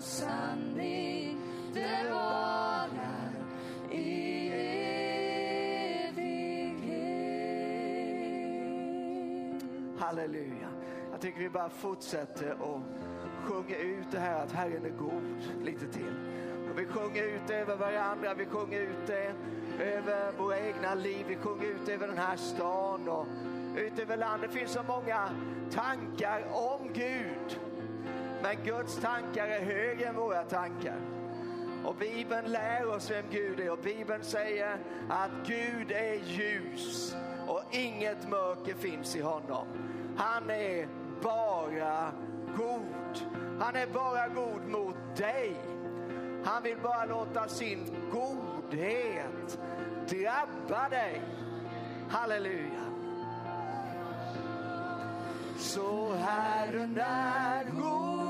hans sanning varar i evighet. Halleluja. Jag tycker vi bara fortsätter och sjunger ut det här att Herren är god lite till. Och vi sjunger ut det över varandra, vi sjunger ut det över våra egna liv, vi sjunger ut det över den här stan och ut över landet. Det finns så många tankar om Gud. Men Guds tankar är högre än våra tankar. Och Bibeln lär oss vem Gud är och Bibeln säger att Gud är ljus och inget mörker finns i honom. Han är bara god. Han är bara god mot dig. Han vill bara låta sin godhet drabba dig. Halleluja. Så Herren är god.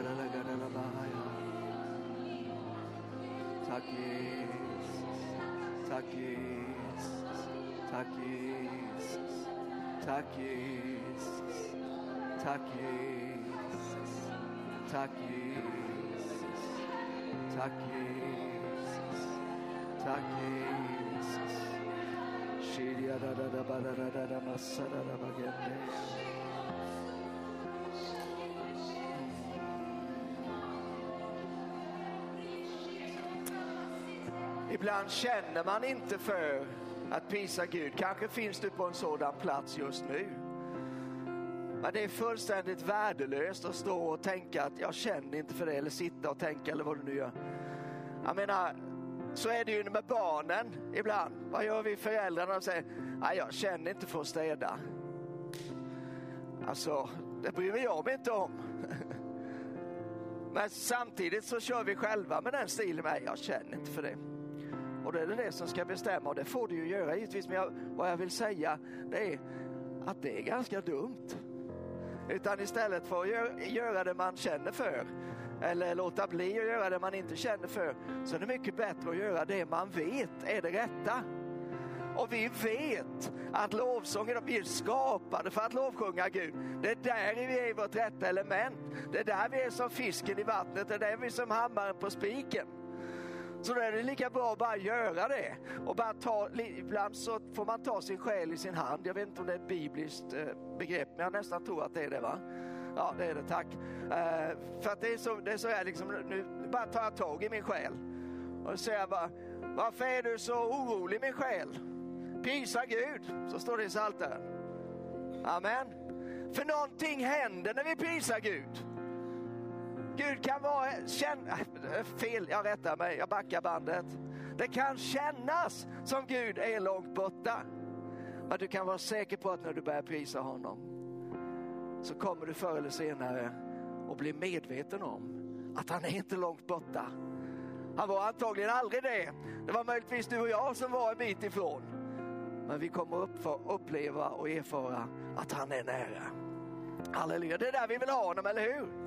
la magenda la masaya. Tack Jesus, tack Jesus, tack Jesus, tack Jesus, tack Jesus, tack Jesus, tack Jesus, tack Jesus. Shirya da da da ba da da da da massa da da ba gende. Ibland känner man inte för att prisa Gud. Kanske finns du på en sådan plats just nu. Men det är fullständigt värdelöst att stå och tänka att jag känner inte för det eller sitta och tänka eller vad du nu gör. Jag menar, så är det ju med barnen ibland. Vad gör vi föräldrar när de säger, nej jag känner inte för att städa. Alltså, det bryr jag mig inte om. Men samtidigt så kör vi själva med den stilen. Nej, jag känner inte för det. Och det är det som ska bestämma och det får du ju göra givetvis. Men jag, vad jag vill säga det är att det är ganska dumt. Utan istället för att gör, göra det man känner för eller låta bli att göra det man inte känner för så är det mycket bättre att göra det man vet är det rätta. Och vi vet att lovsången, vi är skapade för att lovsjunga Gud. Det är där vi är i vårt rätta element. Det är där vi är som fisken i vattnet, det är där vi är som hammaren på spiken. Så då är det lika bra att bara göra det. Och bara ta, ibland så får man ta sin själ i sin hand. Jag vet inte om det är ett bibliskt eh, begrepp, men jag nästan tror att det är det. va? Ja, det är det, tack. Eh, för att det är så, det är så här liksom, nu bara tar jag tag i min själ. Och så säger jag bara, varför är du så orolig min själ? Prisa Gud, så står det i Psaltaren. Amen. För någonting händer när vi prisar Gud. Gud kan vara, känna, äh, fel, jag rättar mig, jag backar bandet. Det kan kännas som Gud är långt borta. Men du kan vara säker på att när du börjar prisa honom så kommer du förr eller senare att bli medveten om att han är inte långt borta. Han var antagligen aldrig det. Det var möjligtvis du och jag som var en bit ifrån. Men vi kommer att uppleva och erfara att han är nära. Halleluja, det är där vi vill ha honom, eller hur?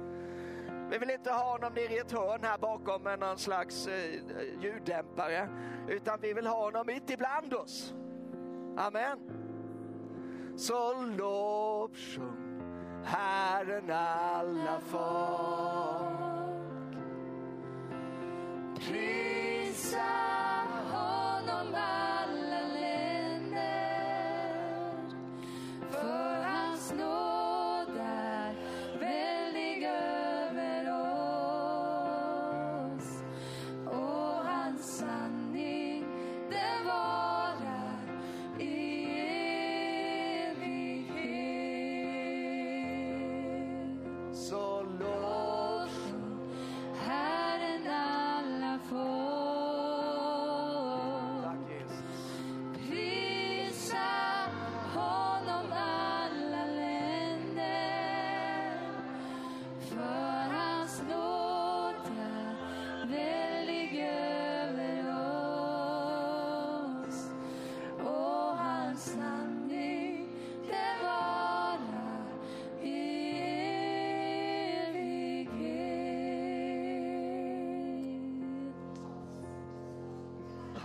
Vi vill inte ha honom nere i ett hörn här bakom med någon slags eh, ljuddämpare, utan vi vill ha honom mitt ibland oss. Amen. Så lovsjung Herren alla folk. Prisa honom här.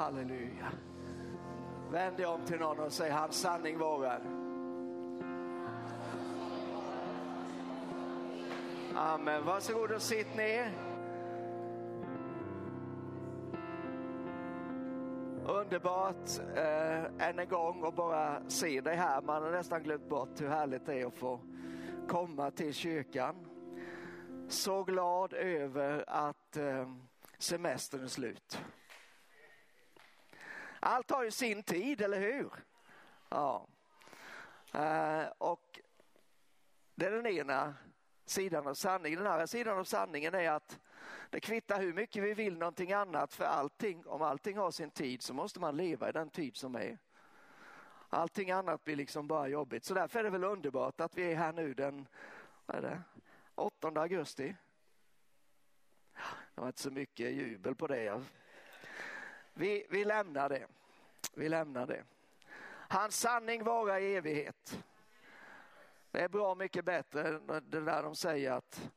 Halleluja. Vänd dig om till någon och säg hans sanning varar. Amen. Varsågod och sitt ner. Underbart eh, än en gång att bara se dig här. Man har nästan glömt bort hur härligt det är att få komma till kyrkan. Så glad över att eh, semestern är slut. Allt har ju sin tid, eller hur? Ja. Eh, och det är den ena sidan av sanningen. Den andra sidan av sanningen är att det kvittar hur mycket vi vill någonting annat för allting. Om allting har sin tid så måste man leva i den tid som är. Allting annat blir liksom bara jobbigt. Så därför är det väl underbart att vi är här nu den vad är det, 8 augusti. Det var inte så mycket jubel på det. Vi, vi lämnar det. Vi lämnar det. Hans sanning varar i evighet. Det är bra mycket bättre än det där de säger att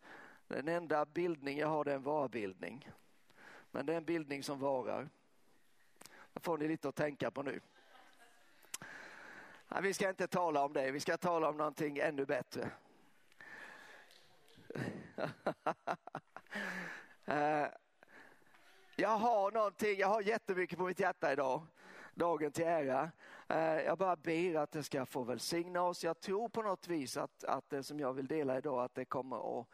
den enda bildning jag har det är en varbildning. Men det är en bildning som varar. Det får ni lite att tänka på nu. Nej, vi ska inte tala om det, vi ska tala om någonting ännu bättre. Eh, jag har någonting, jag har jättemycket på mitt hjärta idag, dagen till ära. Eh, jag bara ber att det ska få välsigna oss. Jag tror på något vis att, att det som jag vill dela idag, att det kommer att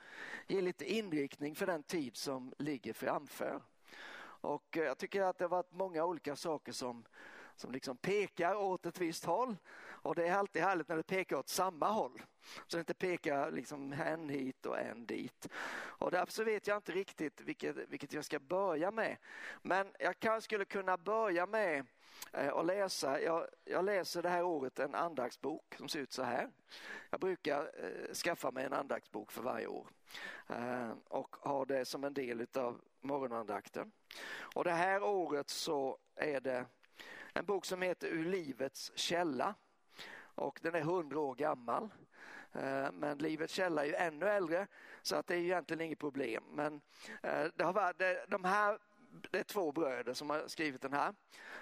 ge lite inriktning för den tid som ligger framför. Och eh, jag tycker att det har varit många olika saker som, som liksom pekar åt ett visst håll. Och det är alltid härligt när det pekar åt samma håll. Så det inte pekar liksom en hit och en dit. Och därför så vet jag inte riktigt vilket, vilket jag ska börja med. Men jag kanske skulle kunna börja med eh, att läsa. Jag, jag läser det här året en andaktsbok som ser ut så här. Jag brukar eh, skaffa mig en andaktsbok för varje år eh, och ha det som en del av morgonandakten. Och det här året så är det en bok som heter Ur livets källa och den är hundra år gammal. Eh, men livets källa är ju ännu äldre så att det är egentligen inget problem. Men eh, det, har varit, de här, det är två bröder som har skrivit den här.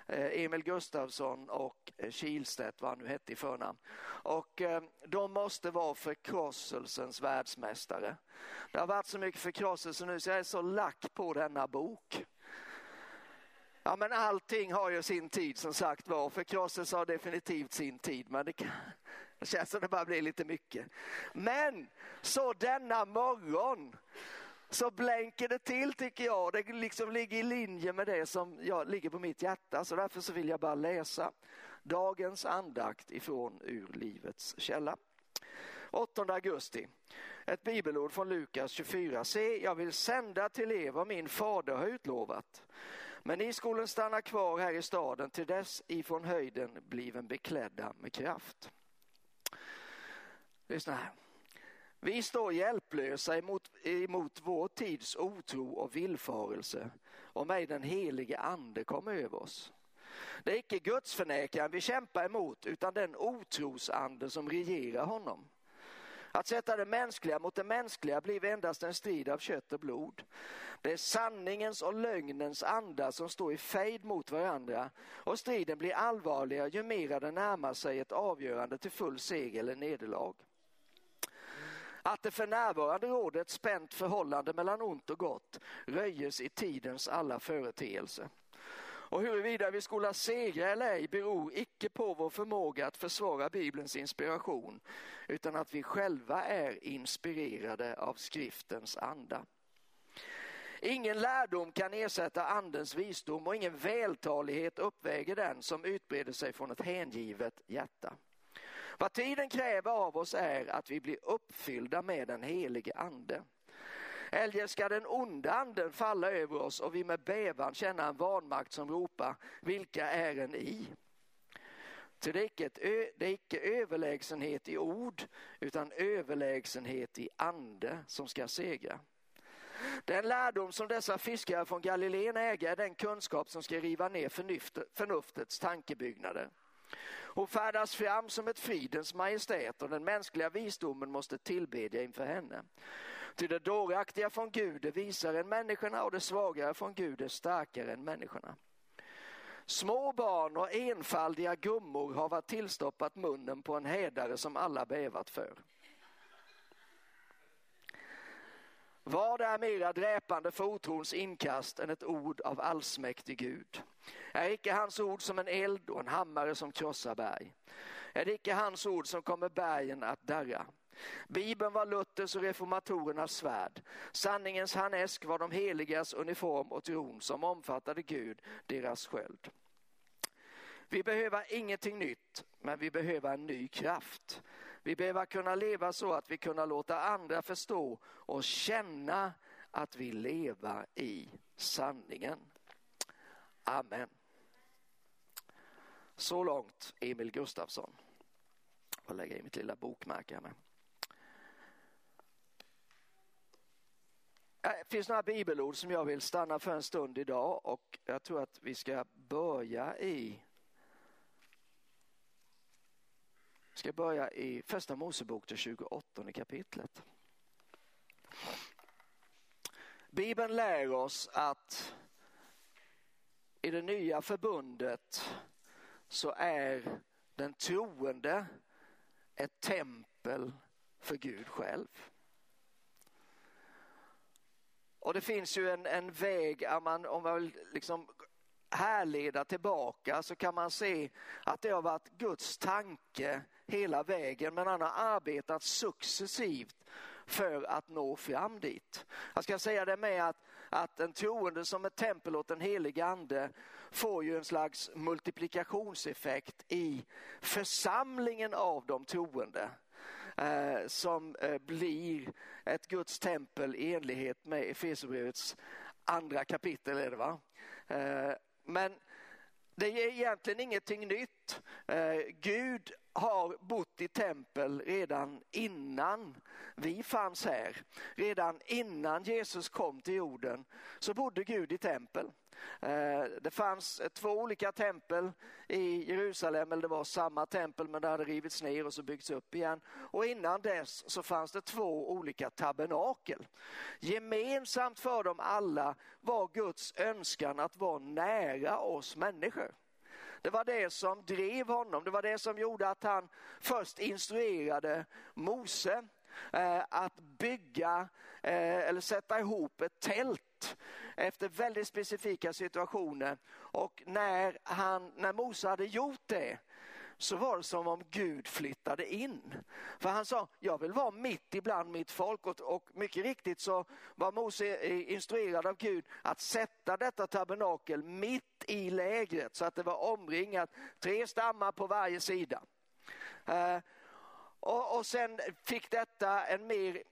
Eh, Emil Gustafsson och Kilstedt, vad han nu hette i förnamn. Och de måste vara förkrosselsens världsmästare. Det har varit så mycket förkrosselse nu så jag är så lack på denna bok. Ja, men allting har ju sin tid som sagt var. Förkrosselse har definitivt sin tid, men det, kan, det känns som det bara blir lite mycket. Men så denna morgon så blänker det till tycker jag. Det liksom ligger i linje med det som jag, ligger på mitt hjärta. Så därför så vill jag bara läsa dagens andakt ifrån Ur livets källa. 8 augusti. Ett bibelord från Lukas 24. Se, jag vill sända till er vad min fader har utlovat. Men ni skolen stanna kvar här i staden till dess ifrån höjden bliven beklädda med kraft. Lyssna här. Vi står hjälplösa emot, emot vår tids otro och villfarelse om ej den helige ande kommer över oss. Det är icke gudsförnekaren vi kämpar emot utan den otrosande som regerar honom. Att sätta det mänskliga mot det mänskliga blir endast en strid av kött och blod. Det är sanningens och lögnens anda som står i fejd mot varandra och striden blir allvarligare ju mer den närmar sig ett avgörande till full seger eller nederlag. Att det för närvarande råder ett spänt förhållande mellan ont och gott röjes i tidens alla företeelser. Och huruvida vi skola segra eller ej beror icke på vår förmåga att försvara Bibelns inspiration utan att vi själva är inspirerade av skriftens anda. Ingen lärdom kan ersätta andens visdom och ingen vältalighet uppväger den som utbreder sig från ett hängivet hjärta. Vad tiden kräver av oss är att vi blir uppfyllda med den helige ande. Eljest ska den onda anden falla över oss och vi med bävan känna en vanmakt som ropar, vilka är en i? Till det är, icke det är icke överlägsenhet i ord utan överlägsenhet i ande som ska segra. Den lärdom som dessa fiskare från Galileen äger är den kunskap som ska riva ner förnuftets tankebyggnader Hon färdas fram som ett fridens majestät och den mänskliga visdomen måste tillbedja inför henne. Ty det dåraktiga från Gud är visare än människorna och det svagare från Gud är starkare än människorna. Små barn och enfaldiga gummor har varit tillstoppat munnen på en hädare som alla bävat för. Vad är mera dräpande för otrons inkast än ett ord av allsmäktig Gud? Är icke hans ord som en eld och en hammare som krossar berg? Är det icke hans ord som kommer bergen att darra? Bibeln var Luthers och reformatorernas svärd. Sanningens harnesk var de heligas uniform och tron som omfattade Gud, deras sköld. Vi behöver ingenting nytt, men vi behöver en ny kraft. Vi behöver kunna leva så att vi kan låta andra förstå och känna att vi lever i sanningen. Amen. Så långt Emil Gustafsson. Jag lägger i mitt lilla bokmärke här med. Det finns några bibelord som jag vill stanna för en stund idag och jag tror att vi ska börja i ska börja i första Mosebok, det 28 kapitlet. Bibeln lär oss att i det nya förbundet så är den troende ett tempel för Gud själv. Och det finns ju en, en väg, om man, om man vill liksom härleda tillbaka så kan man se att det har varit Guds tanke hela vägen men han har arbetat successivt för att nå fram dit. Jag ska säga det med att att en troende som ett tempel åt den helige ande får ju en slags multiplikationseffekt i församlingen av de troende eh, som eh, blir ett Guds tempel i enlighet med Efesierbrevets andra kapitel. Är det, va? Eh, men det är egentligen ingenting nytt. Eh, Gud har bott i tempel redan innan vi fanns här. Redan innan Jesus kom till jorden så bodde Gud i tempel. Eh, det fanns eh, två olika tempel i Jerusalem, eller det var samma tempel men det hade rivits ner och så byggts upp igen. Och innan dess så fanns det två olika tabernakel. Gemensamt för dem alla var Guds önskan att vara nära oss människor. Det var det som drev honom, det var det som gjorde att han först instruerade Mose eh, att bygga eller sätta ihop ett tält efter väldigt specifika situationer. Och när, han, när Mose hade gjort det så var det som om Gud flyttade in. För han sa, jag vill vara mitt ibland mitt folk och, och mycket riktigt så var Mose instruerad av Gud att sätta detta tabernakel mitt i lägret så att det var omringat, tre stammar på varje sida. Eh, och, och sen fick detta en mer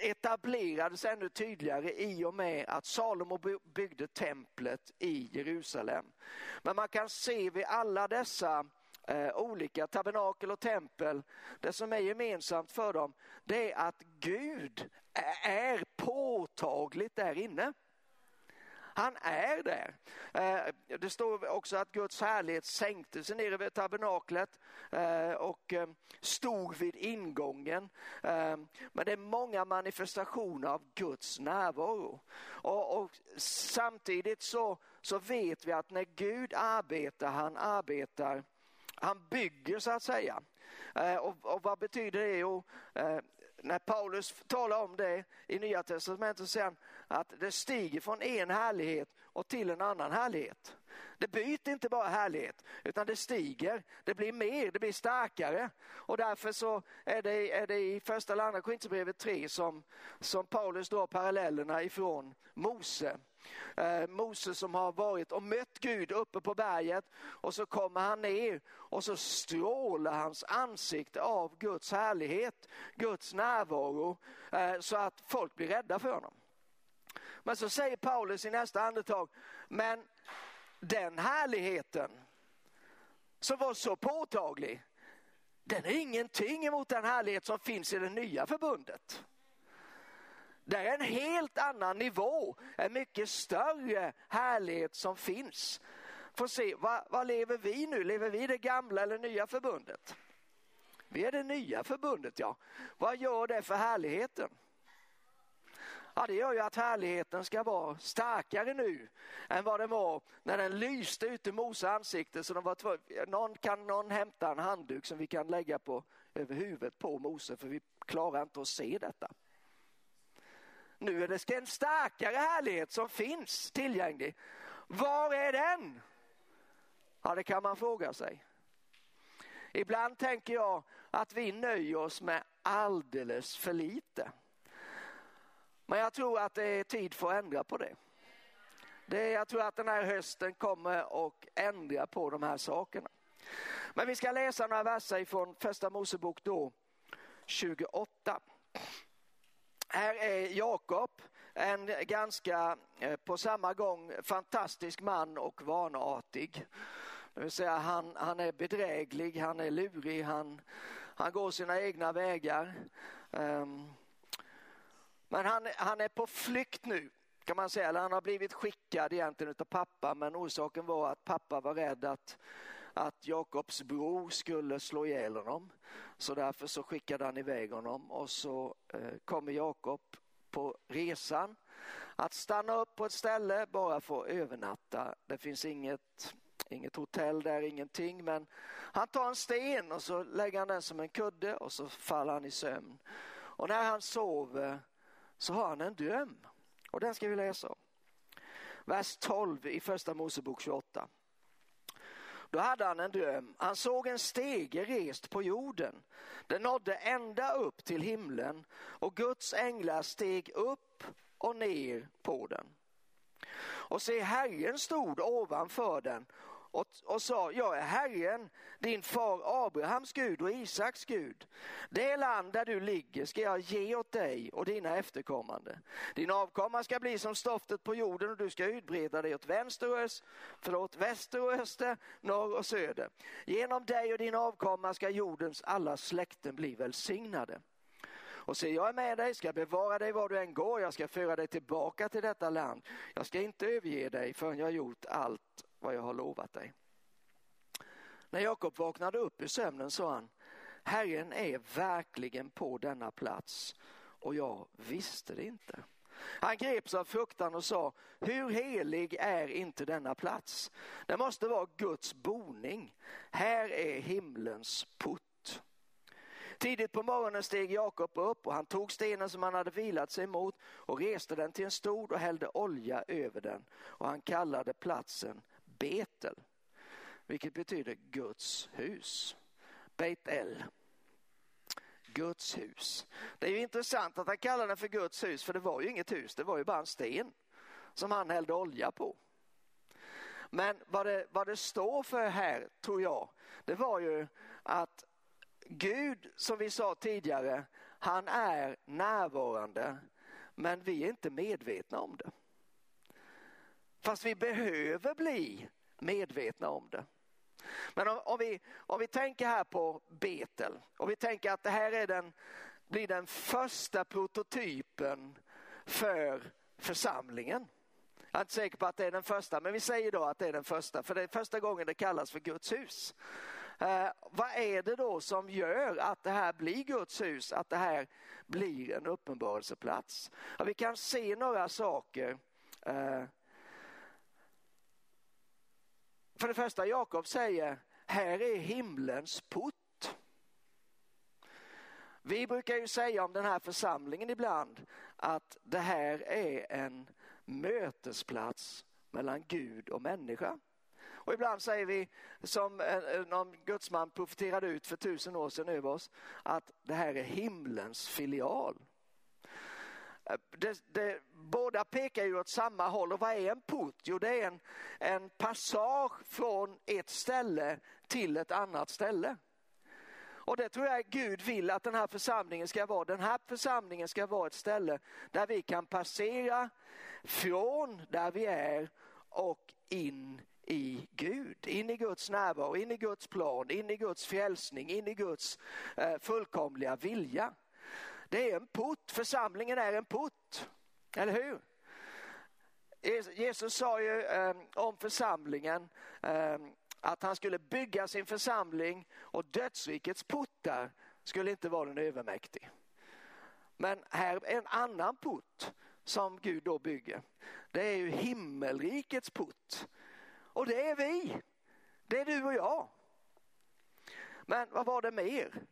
etablerades ännu tydligare i och med att Salomo byggde templet i Jerusalem. Men man kan se vid alla dessa eh, olika tabernakel och tempel, det som är gemensamt för dem, det är att Gud är påtagligt där inne. Han är där. Eh, det står också att Guds härlighet sänkte sig ner över tabernaklet eh, och eh, stod vid ingången. Eh, men det är många manifestationer av Guds närvaro. Och, och samtidigt så, så vet vi att när Gud arbetar, han arbetar, han bygger så att säga. Eh, och, och vad betyder det? Jo, när Paulus talar om det i Nya Testamentet så säger han att det stiger från en härlighet och till en annan härlighet. Det byter inte bara härlighet utan det stiger, det blir mer, det blir starkare. Och därför så är det, är det i första eller andra Korinthierbrevet 3 som, som Paulus drar parallellerna ifrån Mose. Eh, Mose som har varit och mött Gud uppe på berget och så kommer han ner och så strålar hans ansikte av Guds härlighet, Guds närvaro eh, så att folk blir rädda för honom. Men så säger Paulus i nästa andetag, men den härligheten som var så påtaglig, den är ingenting emot den härlighet som finns i det nya förbundet. Det är en helt annan nivå, en mycket större härlighet som finns. Får se, vad, vad lever vi nu? Lever vi i det gamla eller nya förbundet? Vi är det nya förbundet, ja. Vad gör det för härligheten? Ja, det gör ju att härligheten ska vara starkare nu än vad den var när den lyste ut i Mose ansikte. Så de var någon, kan någon hämta en handduk som vi kan lägga på över huvudet på Mose för vi klarar inte att se detta. Nu är det en starkare härlighet som finns tillgänglig. Var är den? Ja, det kan man fråga sig. Ibland tänker jag att vi nöjer oss med alldeles för lite. Men jag tror att det är tid för att ändra på det. det jag tror att den här hösten kommer att ändra på de här sakerna. Men vi ska läsa några verser från första Mosebok då, 28. Här är Jakob, en ganska eh, på samma gång fantastisk man och vanartig. Det vill säga han, han är bedräglig, han är lurig, han, han går sina egna vägar. Um, men han, han är på flykt nu kan man säga, eller han har blivit skickad egentligen av pappa men orsaken var att pappa var rädd att, att Jakobs bror skulle slå ihjäl honom. Så därför så skickade han iväg honom och så eh, kommer Jakob på resan att stanna upp på ett ställe bara för att övernatta. Det finns inget, inget hotell där, ingenting men han tar en sten och så lägger han den som en kudde och så faller han i sömn. Och när han sover så har han en dröm och den ska vi läsa om. Vers 12 i första Mosebok 28. Då hade han en dröm. Han såg en stege rest på jorden. Den nådde ända upp till himlen och Guds änglar steg upp och ner på den. Och se, Herren stod ovanför den och, och sa, jag är Herren, din far Abrahams Gud och Isaks Gud. Det land där du ligger ska jag ge åt dig och dina efterkommande. Din avkomma ska bli som stoftet på jorden och du ska utbreda dig åt vänster och öst, förlåt, väster och öster, norr och söder. Genom dig och din avkomma ska jordens alla släkten bli välsignade. Och se, jag är med dig, ska bevara dig var du än går, jag ska föra dig tillbaka till detta land. Jag ska inte överge dig förrän jag har gjort allt vad jag har lovat dig. När Jakob vaknade upp i sömnen sa han, Herren är verkligen på denna plats och jag visste det inte. Han greps av fruktan och sa, hur helig är inte denna plats? Det måste vara Guds boning. Här är himlens port. Tidigt på morgonen steg Jakob upp och han tog stenen som han hade vilat sig mot och reste den till en stol och hällde olja över den och han kallade platsen Betel, vilket betyder Guds hus. Beit-El. Guds hus. Det är ju intressant att han kallar den för Guds hus, för det var ju inget hus, det var ju bara en sten som han hällde olja på. Men vad det, vad det står för här, tror jag, det var ju att Gud, som vi sa tidigare, han är närvarande, men vi är inte medvetna om det. Fast vi behöver bli medvetna om det. Men om, om, vi, om vi tänker här på Betel, och vi tänker att det här är den, blir den första prototypen för församlingen. Jag är inte säker på att det är den första, men vi säger då att det är den första, för det är första gången det kallas för Guds hus. Eh, vad är det då som gör att det här blir Guds hus, att det här blir en uppenbarelseplats? Ja, vi kan se några saker eh, för det första, Jakob säger, här är himlens port. Vi brukar ju säga om den här församlingen ibland att det här är en mötesplats mellan Gud och människa. Och ibland säger vi, som någon gudsman profeterade ut för tusen år sedan över oss, att det här är himlens filial. Det, det, båda pekar ju åt samma håll och vad är en port? Jo, det är en, en passage från ett ställe till ett annat ställe. Och det tror jag Gud vill att den här församlingen ska vara. Den här församlingen ska vara ett ställe där vi kan passera från där vi är och in i Gud, in i Guds närvaro, in i Guds plan, in i Guds frälsning, in i Guds eh, fullkomliga vilja. Det är en port, församlingen är en port, eller hur? Jesus sa ju eh, om församlingen eh, att han skulle bygga sin församling och dödsrikets portar skulle inte vara den övermäktig. Men här är en annan port som Gud då bygger. Det är ju himmelrikets port. Och det är vi. Det är du och jag. Men vad var det mer?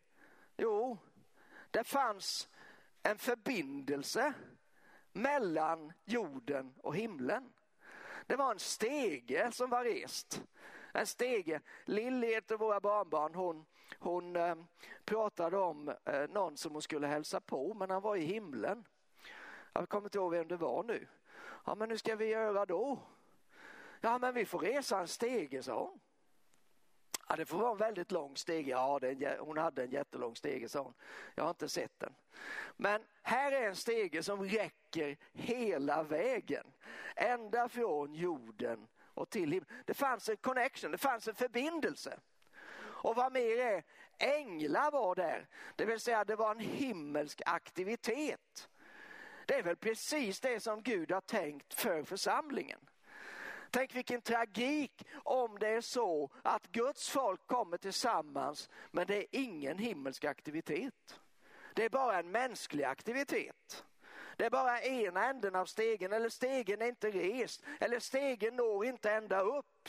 Jo, det fanns en förbindelse mellan jorden och himlen. Det var en stege som var rest. En stege. Lill, ett av våra barnbarn, hon, hon eh, pratade om eh, någon som hon skulle hälsa på, men han var i himlen. Jag kommer inte ihåg vem det var nu. Ja, men hur ska vi göra då? Ja, men vi får resa en stege, sa hon. Ja, det får vara en väldigt lång stege. Ja, en, hon hade en jättelång stege, sa hon. Jag har inte sett den. Men här är en stege som räcker hela vägen. Ända från jorden och till himlen. Det fanns en connection, det fanns en förbindelse. Och vad mer är, änglar var där. Det vill säga det var en himmelsk aktivitet. Det är väl precis det som Gud har tänkt för församlingen. Tänk vilken tragik om det är så att Guds folk kommer tillsammans men det är ingen himmelsk aktivitet. Det är bara en mänsklig aktivitet. Det är bara ena änden av stegen eller stegen är inte rest eller stegen når inte ända upp.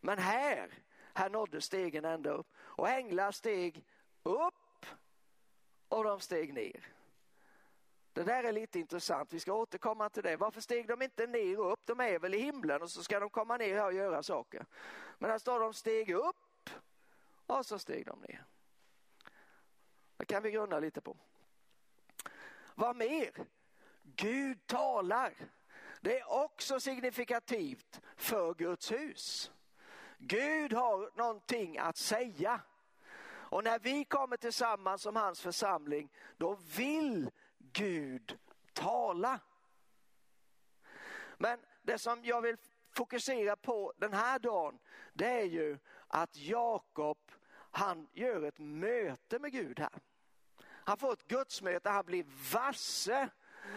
Men här, här nådde stegen ända upp och änglar steg upp och de steg ner. Det där är lite intressant, vi ska återkomma till det. Varför steg de inte ner och upp? De är väl i himlen och så ska de komma ner här och göra saker. Men här står de steg upp och så steg de ner. Det kan vi grunna lite på. Vad mer? Gud talar. Det är också signifikativt för Guds hus. Gud har någonting att säga. Och när vi kommer tillsammans som hans församling, då vill Gud tala. Men det som jag vill fokusera på den här dagen, det är ju att Jakob, han gör ett möte med Gud här. Han får ett gudsmöte, han blir varse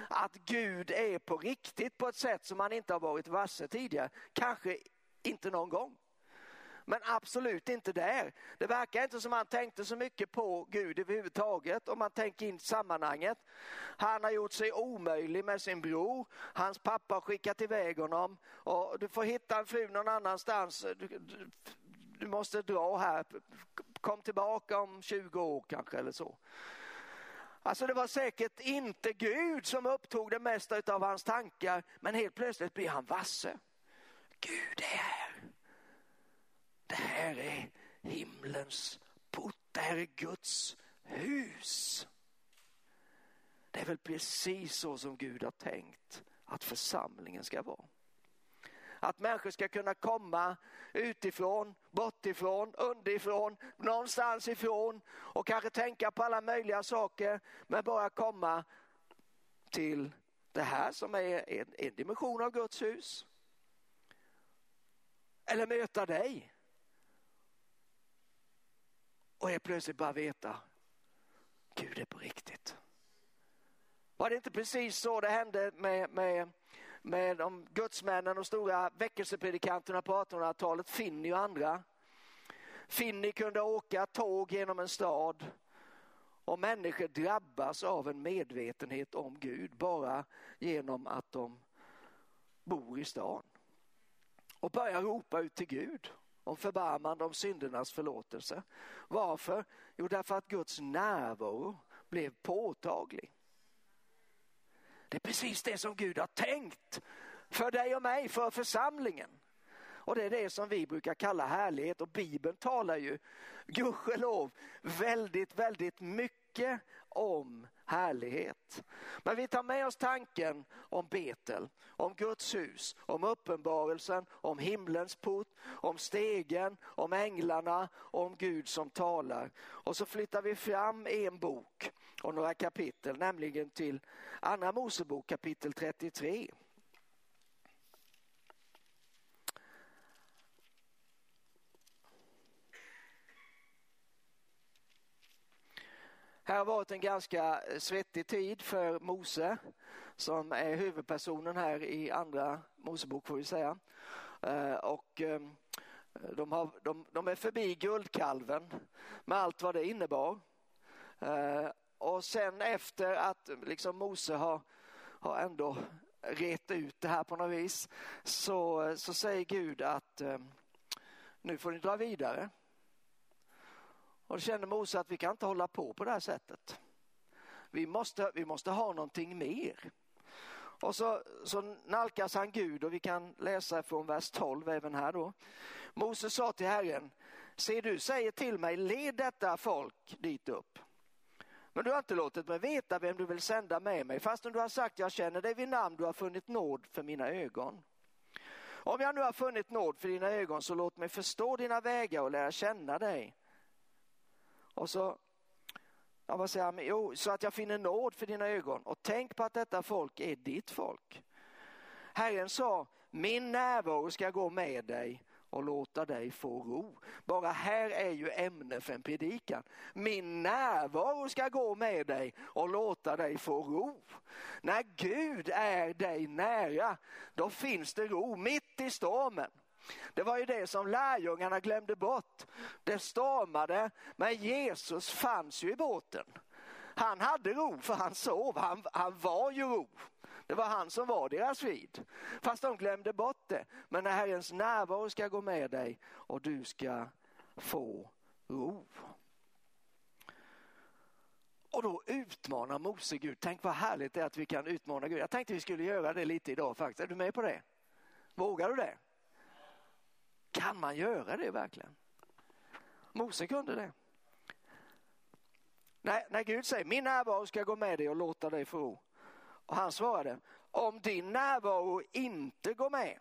att Gud är på riktigt på ett sätt som han inte har varit varse tidigare. Kanske inte någon gång. Men absolut inte där. Det verkar inte som han tänkte så mycket på Gud överhuvudtaget om man tänker in sammanhanget. Han har gjort sig omöjlig med sin bror. Hans pappa har skickat iväg honom. Och du får hitta en fru någon annanstans. Du, du, du måste dra här. Kom tillbaka om 20 år kanske eller så. Alltså det var säkert inte Gud som upptog det mesta av hans tankar, men helt plötsligt blir han vasse. Gud är här. Det här är himlens port, det här är Guds hus. Det är väl precis så som Gud har tänkt att församlingen ska vara. Att människor ska kunna komma utifrån, bortifrån, underifrån, någonstans ifrån och kanske tänka på alla möjliga saker men bara komma till det här som är en, en dimension av Guds hus. Eller möta dig. Och helt plötsligt bara veta, Gud är på riktigt. Var det inte precis så det hände med, med med de gudsmännen och stora väckelsepredikanterna på 1800-talet, Finney och andra. Finney kunde åka tåg genom en stad och människor drabbas av en medvetenhet om Gud bara genom att de bor i stan. Och börjar ropa ut till Gud om förbarmande, om syndernas förlåtelse. Varför? Jo, därför att Guds närvaro blev påtaglig. Det är precis det som Gud har tänkt för dig och mig, för församlingen. Och det är det som vi brukar kalla härlighet och Bibeln talar ju, gudskelov, väldigt, väldigt mycket om härlighet. Men vi tar med oss tanken om Betel, om Guds hus, om uppenbarelsen, om himlens port, om stegen, om änglarna, om Gud som talar. Och så flyttar vi fram en bok och några kapitel, nämligen till Andra Mosebok kapitel 33. Här har varit en ganska eh, svettig tid för Mose som är huvudpersonen här i andra Mosebok får vi säga. Eh, och ehm, de, har, de, de är förbi guldkalven med allt vad det innebar. Eh, och sen efter att liksom Mose har, har ändå ret ut det här på något vis så, så säger Gud att ehm, nu får ni dra vidare. Och då kände Mose att vi kan inte hålla på på det här sättet. Vi måste, vi måste ha någonting mer. Och så, så nalkas han Gud och vi kan läsa från vers 12 även här då. Mose sa till Herren, se du säger till mig, led detta folk dit upp. Men du har inte låtit mig veta vem du vill sända med mig, fastän du har sagt jag känner dig vid namn, du har funnit nåd för mina ögon. Om jag nu har funnit nåd för dina ögon så låt mig förstå dina vägar och lära känna dig. Och så, ja, vad säger han? Jo, så att jag finner nåd för dina ögon och tänk på att detta folk är ditt folk. Herren sa, min närvaro ska gå med dig och låta dig få ro. Bara här är ju ämne för en predikan. Min närvaro ska gå med dig och låta dig få ro. När Gud är dig nära, då finns det ro mitt i stormen. Det var ju det som lärjungarna glömde bort. Det stormade, men Jesus fanns ju i båten. Han hade ro för han sov, han, han var ju ro. Det var han som var deras vid. Fast de glömde bort det. Men när Herrens närvaro ska gå med dig och du ska få ro. Och då utmanar Mose Gud. Tänk vad härligt det är att vi kan utmana Gud. Jag tänkte vi skulle göra det lite idag faktiskt. Är du med på det? Vågar du det? Kan man göra det verkligen? Mose kunde det. När, när Gud säger min närvaro ska gå med dig och låta dig få. Och han svarade, om din närvaro inte går med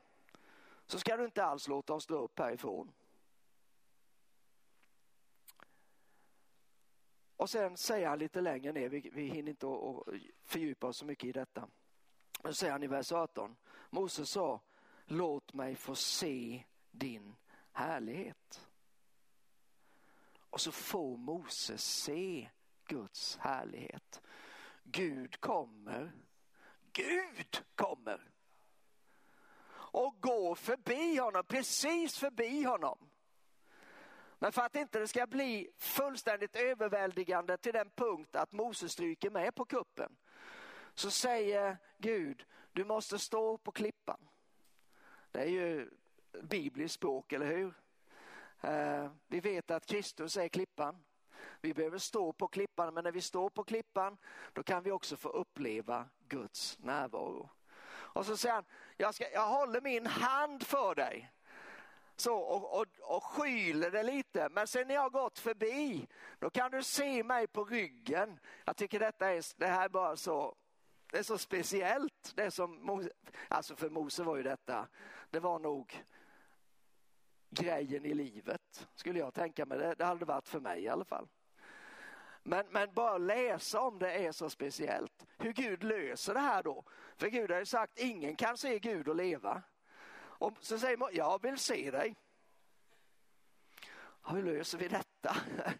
så ska du inte alls låta oss dra upp härifrån. Och sen säger han lite längre ner, vi, vi hinner inte att fördjupa oss så mycket i detta. Men säger han i vers 18, Moses sa, låt mig få se din härlighet. Och så får Moses se Guds härlighet. Gud kommer, Gud kommer och går förbi honom, precis förbi honom. Men för att inte det ska bli fullständigt överväldigande till den punkt att Moses stryker med på kuppen så säger Gud, du måste stå på klippan. Det är ju bibliskt språk, eller hur? Eh, vi vet att Kristus är klippan. Vi behöver stå på klippan, men när vi står på klippan då kan vi också få uppleva Guds närvaro. Och så säger han, jag, ska, jag håller min hand för dig så, och, och, och skyler det lite. Men sen när jag har gått förbi, då kan du se mig på ryggen. Jag tycker detta är, det här är bara så, det är så speciellt. Det som, alltså för Mose var ju detta, det var nog grejen i livet, skulle jag tänka mig. Det, det hade varit för mig i alla fall. Men, men bara läsa om det är så speciellt. Hur Gud löser det här då. För Gud har ju sagt ingen kan se Gud och leva. Och så säger man, jag vill se dig. Hur löser vi detta?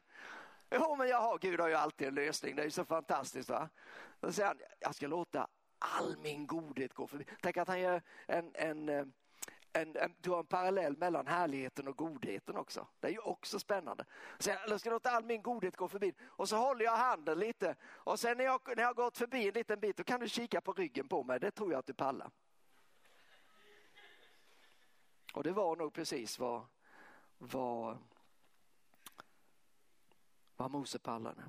Jo, men jag har, Gud har ju alltid en lösning. Det är ju så fantastiskt. Va? Då säger han, jag ska låta all min godhet gå förbi. Tänk att han gör en, en, eh, en, en, du har en parallell mellan härligheten och godheten också. Det är ju också spännande. Sen jag ska låta all min godhet gå förbi. Och så håller jag handen lite. Och sen när jag, när jag har gått förbi en liten bit, då kan du kika på ryggen på mig. Det tror jag att du pallar. Och det var nog precis vad, vad, vad Mose pallade.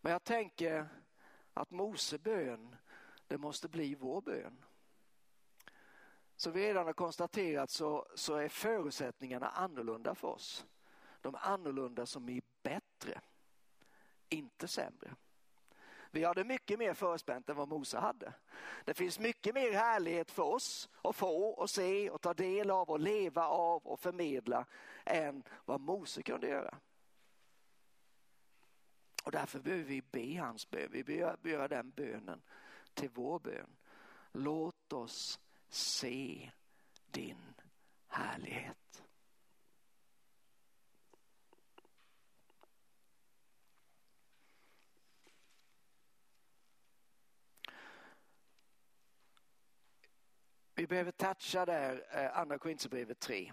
Men jag tänker att Mose bön, det måste bli vår bön. Som vi redan har konstaterat så, så är förutsättningarna annorlunda för oss. De är annorlunda som i bättre, inte sämre. Vi har det mycket mer förspänt än vad Mose hade. Det finns mycket mer härlighet för oss att få och se och ta del av och leva av och förmedla än vad Mose kunde göra. Och därför behöver vi be hans bön. Vi behöver göra den bönen till vår bön. Låt oss se din härlighet. Vi behöver toucha där eh, andra Korinthierbrevet 3.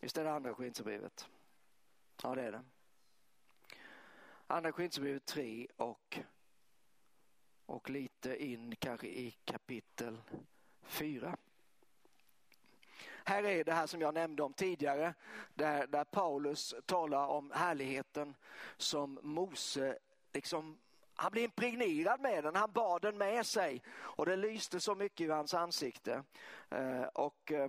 Visst är det andra Korinthierbrevet? Ja, det är det. Andra Korinthierbrevet 3 och, och lite in kanske i kapitel 4. Här är det här som jag nämnde om tidigare, där, där Paulus talar om härligheten som Mose liksom han blev impregnerad med den, han bar den med sig och det lyste så mycket i hans ansikte. Eh, och eh,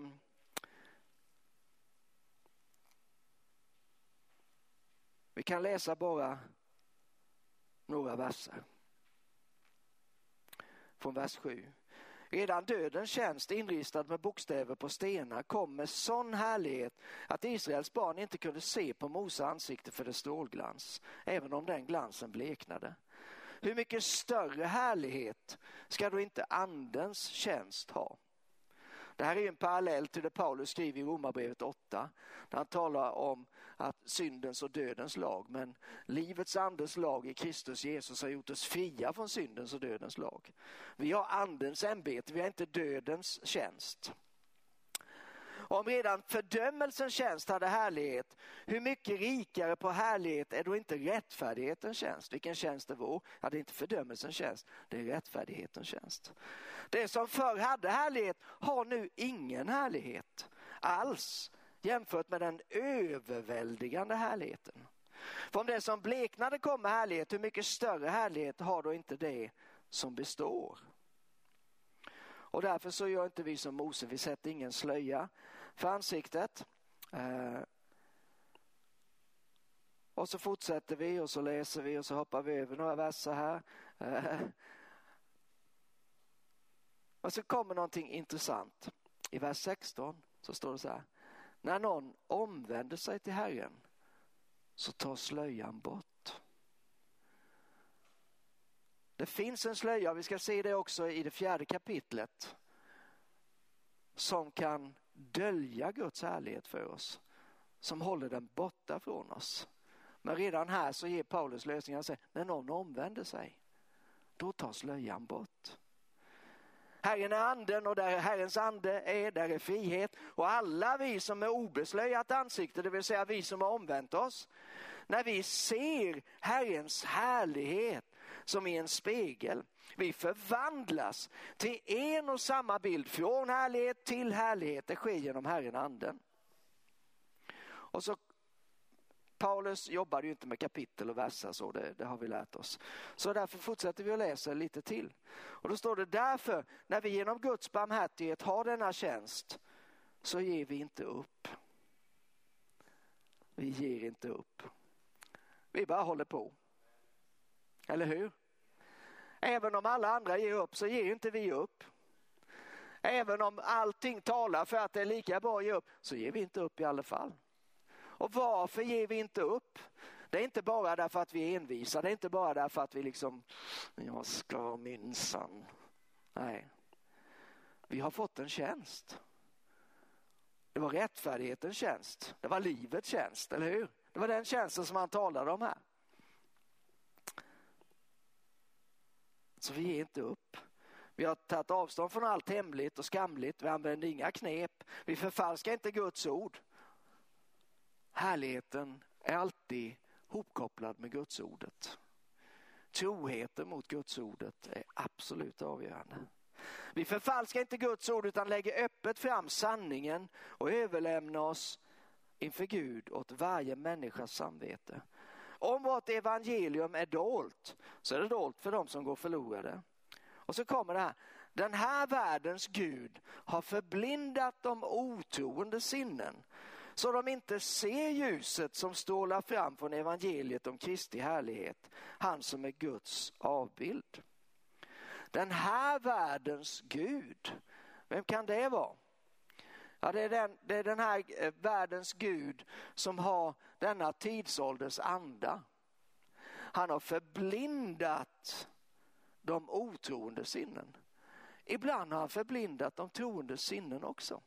Vi kan läsa bara några verser. Från vers 7. Redan dödens tjänst inristad med bokstäver på stenar kom med sån härlighet att Israels barn inte kunde se på Mose ansikte för dess strålglans, även om den glansen bleknade. Hur mycket större härlighet ska då inte andens tjänst ha? Det här är en parallell till det Paulus skriver i Romarbrevet 8. Där han talar om att syndens och dödens lag, men livets andes lag i Kristus Jesus har gjort oss fria från syndens och dödens lag. Vi har andens ämbete, vi har inte dödens tjänst. Om redan fördömelsens tjänst hade härlighet, hur mycket rikare på härlighet är då inte rättfärdighetens tjänst? Vilken tjänst är vår? Ja, det är inte fördömelsens tjänst, det är rättfärdighetens tjänst. Det som förr hade härlighet har nu ingen härlighet alls jämfört med den överväldigande härligheten. För om det som bleknade kommer härlighet, hur mycket större härlighet har då inte det som består? Och därför så gör inte vi som Mose, vi sätter ingen slöja för ansiktet. Eh, och så fortsätter vi och så läser vi och så hoppar vi över några verser här. Eh, och så kommer någonting intressant. I vers 16 så står det så här. När någon omvänder sig till Herren så tar slöjan bort. Det finns en slöja, vi ska se det också i det fjärde kapitlet, som kan dölja Guds härlighet för oss, som håller den borta från oss. Men redan här så ger Paulus lösningen, när någon omvänder sig, då tar slöjan bort. Herren är anden och där Herrens ande är, där är frihet. Och alla vi som med obeslöjat ansikte, det vill säga vi som har omvänt oss, när vi ser Herrens härlighet som i en spegel, vi förvandlas till en och samma bild, från härlighet till härlighet. Det sker genom Herren anden. Och så Paulus jobbade ju inte med kapitel och verser så, det, det, har vi lärt oss. Så därför fortsätter vi att läsa lite till. Och då står det därför, när vi genom Guds barmhärtighet har denna tjänst, så ger vi inte upp. Vi ger inte upp. Vi bara håller på. Eller hur? Även om alla andra ger upp så ger inte vi upp. Även om allting talar för att det är lika bra att ge upp så ger vi inte upp i alla fall. Och varför ger vi inte upp? Det är inte bara därför att vi är envisa, det är inte bara därför att vi liksom, jag ska minsann. Nej, vi har fått en tjänst. Det var rättfärdighetens tjänst, det var livets tjänst, eller hur? Det var den tjänsten som han talade om här. Så vi ger inte upp. Vi har tagit avstånd från allt hemligt och skamligt. Vi använder inga knep. Vi förfalskar inte Guds ord. Härligheten är alltid hopkopplad med Guds ordet. Troheten mot Guds ordet är absolut avgörande. Vi förfalskar inte Guds ord utan lägger öppet fram sanningen och överlämnar oss inför Gud åt varje människas samvete. Om vårt evangelium är dolt så är det dolt för dem som går förlorade. Och så kommer det här. Den här världens Gud har förblindat de otroende sinnen så de inte ser ljuset som strålar fram från evangeliet om Kristi härlighet, han som är Guds avbild. Den här världens Gud, vem kan det vara? Ja, det, är den, det är den här eh, världens Gud som har denna tidsålders anda. Han har förblindat de otroende sinnen. Ibland har han förblindat de troende sinnen också.